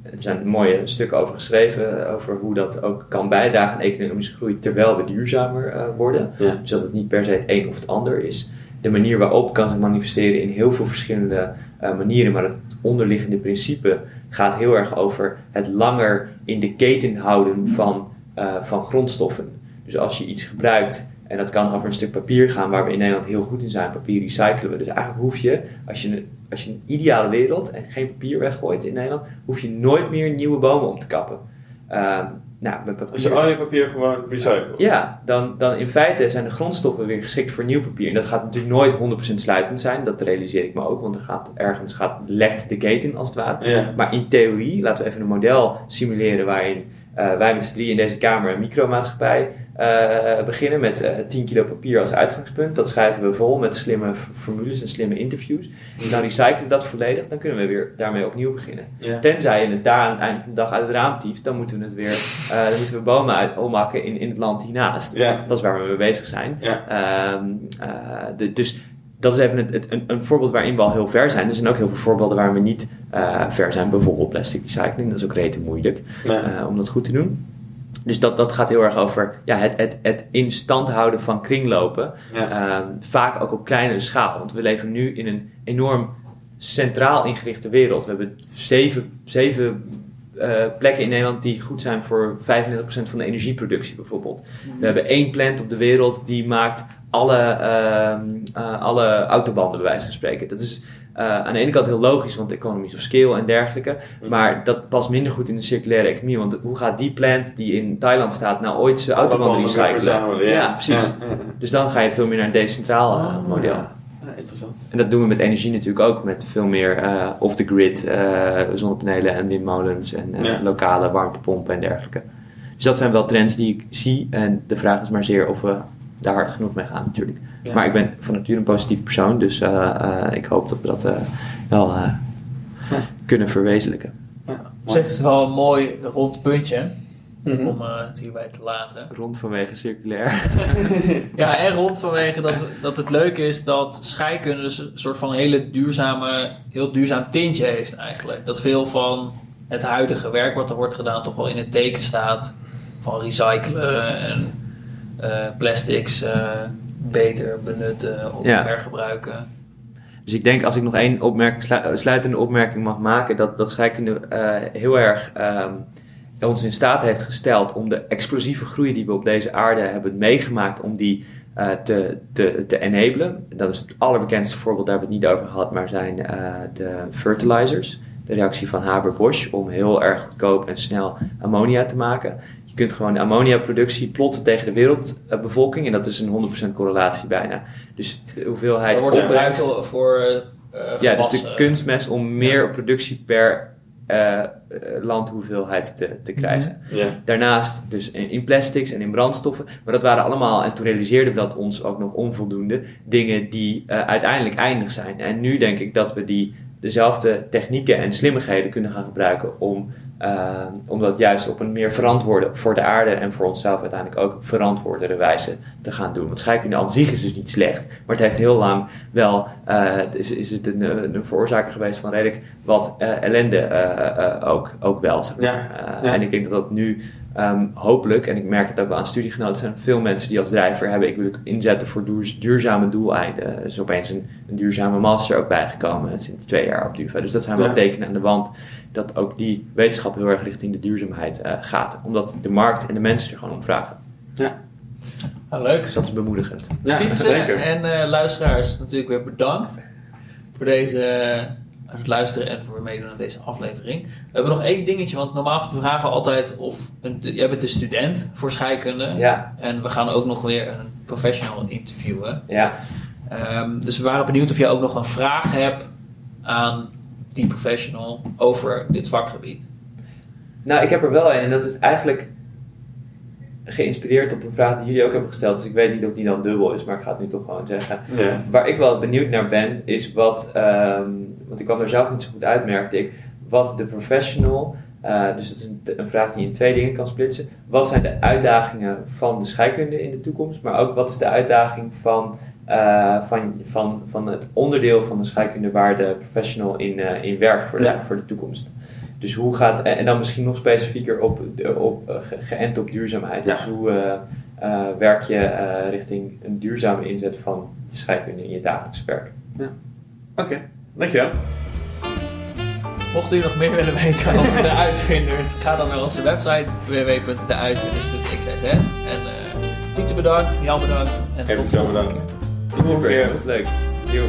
er zijn mooie stukken over geschreven, over hoe dat ook kan bijdragen aan economische groei terwijl we duurzamer eh, worden. Ja. Dus dat het niet per se het een of het ander is. De manier waarop kan zich manifesteren in heel veel verschillende eh, manieren, maar het onderliggende principe gaat heel erg over het langer in de keten houden van, eh, van grondstoffen. Dus als je iets gebruikt, en dat kan over een stuk papier gaan, waar we in Nederland heel goed in zijn, papier recyclen we. Dus eigenlijk hoef je, als je, als je een ideale wereld en geen papier weggooit in Nederland, hoef je nooit meer nieuwe bomen om te kappen. Ehm, nou, met papier... Als je al je papier gewoon recycelt. Ja, dan, dan in feite zijn de grondstoffen weer geschikt voor nieuw papier. En dat gaat natuurlijk nooit 100% sluitend zijn, dat realiseer ik me ook, want er gaat, ergens gaat, lekt de keten als het ware. Ja. Maar in theorie, laten we even een model simuleren waarin eh, wij met z'n drie in deze kamer een micromaatschappij eh, beginnen met eh 10 kilo papier als uitgangspunt. Dat schrijven we vol met slimme formules en slimme interviews. En dan recyclen we dat volledig, dan kunnen we weer daarmee opnieuw beginnen. Ja. Tenzij je het daar aan het eind van de dag uit het raam tieft, dan moeten we het weer, eh, dan moeten we bomen uit, ommaken in, in het land hiernaast. Ja. Dat is waar we mee bezig zijn. Ja. Ehm, eh, de- dus dat is even het, het- een, een voorbeeld waarin we al heel ver zijn. Er zijn ook heel veel voorbeelden waar we niet ver zijn. Bijvoorbeeld plastic recycling, dat is ook rete moeilijk om dat goed te doen. Dus dat, dat gaat heel erg over ja, het, het, het in stand houden van kringlopen. Ja. Ehm, vaak ook op kleinere schaal. Want we leven nu in een enorm centraal ingerichte wereld. We hebben zeven, zeven eh, plekken in Nederland die goed zijn voor 35% van de energieproductie bijvoorbeeld. We hebben één plant op de wereld die maakt alle, ehm, eh, alle autobanden bij wijze van spreken. Dat is eh, aan de ene kant heel logisch, want economies of scale en dergelijke. Maar dat past minder goed in de circulaire economie. Want hoe gaat die plant die in Thailand staat nou ooit zijn autobanden recyclen? Ja, precies. Ja. Dus dan ga je veel meer naar een decentraal eh, Oh, model. interessant. En dat doen we met energie natuurlijk ook. Met veel meer eh, off-the-grid zonnepanelen en windmolens en lokale warmtepompen en dergelijke. Dus dat zijn wel trends die ik zie. En de vraag is maar zeer of we daar hard genoeg mee gaan natuurlijk. Ja. Maar ik ben van nature een positief persoon. Dus eh, eh, ik hoop dat we dat eh, wel Ja. kunnen verwezenlijken. Ja, Op zich is het wel een mooi rond puntje Mhm. om eh, het hierbij te laten. Rond vanwege circulair. Ja, en rond vanwege dat, dat het leuke is dat scheikunde dus een soort van hele duurzame, heel duurzaam tintje heeft eigenlijk. Dat veel van het huidige werk wat er wordt gedaan toch wel in het teken staat van recyclen en eh, plastics eh, beter benutten of Ja. hergebruiken. Dus ik denk als ik nog één opmerking, slu- sluitende opmerking mag maken, dat, dat scheikunde eh, heel erg ehm, ons in staat heeft gesteld om de explosieve groei die we op deze aarde hebben meegemaakt, om die eh, te, te, te enablen. Dat is het allerbekendste voorbeeld, daar hebben we het niet over gehad, maar zijn eh, de fertilizers. De reactie van Haber-Bosch om heel erg goedkoop en snel ammonia te maken. Je kunt gewoon de ammoniaproductie plotten tegen de wereldbevolking en dat is een 100% correlatie bijna. Dus de hoeveelheid Dat wordt gebruikt voor eh ja, dus de kunstmest om meer productie per eh, landhoeveelheid te, te krijgen. Ja. Daarnaast dus in, in plastics en in brandstoffen. Maar dat waren allemaal, en toen realiseerden we dat ons ook nog onvoldoende, dingen die eh, uiteindelijk eindig zijn. En nu denk ik dat we die dezelfde technieken en slimmigheden kunnen gaan gebruiken om, eh, om dat juist op een meer verantwoorde, voor de aarde en voor onszelf uiteindelijk ook verantwoordere wijze te gaan doen. Want scheikunde aan zich is dus niet slecht, maar het heeft heel lang wel, eh, is, is het een, een veroorzaker geweest van redelijk wat eh, ellende eh, ook, ook wel. zeg maar. Ja, ja. En ik denk dat dat nu ehm, hopelijk, en ik merk het ook wel aan studiegenoten, zijn veel mensen die als drijver hebben, ik wil het inzetten voor duur- duurzame doeleinden. Er is opeens een, een duurzame master ook bijgekomen sinds twee jaar op DUVA. Dus dat zijn wel Ja. tekenen aan de wand dat ook die wetenschap heel erg richting de duurzaamheid eh, gaat. Omdat de markt en de mensen er gewoon om vragen. Ah, leuk. Dus dat is bemoedigend. Ja, Sietse zeker. en eh, luisteraars natuurlijk weer bedankt voor deze het luisteren en voor meedoen aan deze aflevering. We hebben nog één dingetje, want normaal vragen we altijd of... Een, jij bent een student voor scheikunde. Ja, En we gaan ook nog weer een professional interviewen. ja. Ehm, dus we waren benieuwd of jij ook nog een vraag hebt aan die professional over dit vakgebied. Nou, ik heb er wel een en dat is eigenlijk geïnspireerd op een vraag die jullie ook hebben gesteld. Dus ik weet niet of die dan dubbel is, maar ik ga het nu toch gewoon zeggen. Ja. Waar ik wel benieuwd naar ben, is wat, ehm, want ik kwam er zelf niet zo goed uit, merkte ik, wat de professional, eh, dus dat is een, een vraag die je in twee dingen kan splitsen. Wat zijn de uitdagingen van de scheikunde in de toekomst, maar ook wat is de uitdaging van, eh, van, van, van het onderdeel van de scheikunde waar de professional in, eh, in werkt voor de, Ja. voor de toekomst. Dus hoe gaat, en en dan misschien nog specifieker op, op, eh, ge- geënt op duurzaamheid. Ja. Dus hoe eh, eh, werk je eh, richting een duurzame inzet van je scheikunde in je dagelijks werk? Oké, dankjewel. Mocht u nog meer willen weten over de uitvinders, ga dan naar onze website www.deuitvinders.xyz. En uh, Tietje bedankt, Jan bedankt en Even tot de zo volgende bedankt. keer. Tot de volgende keer. was leuk. Yo.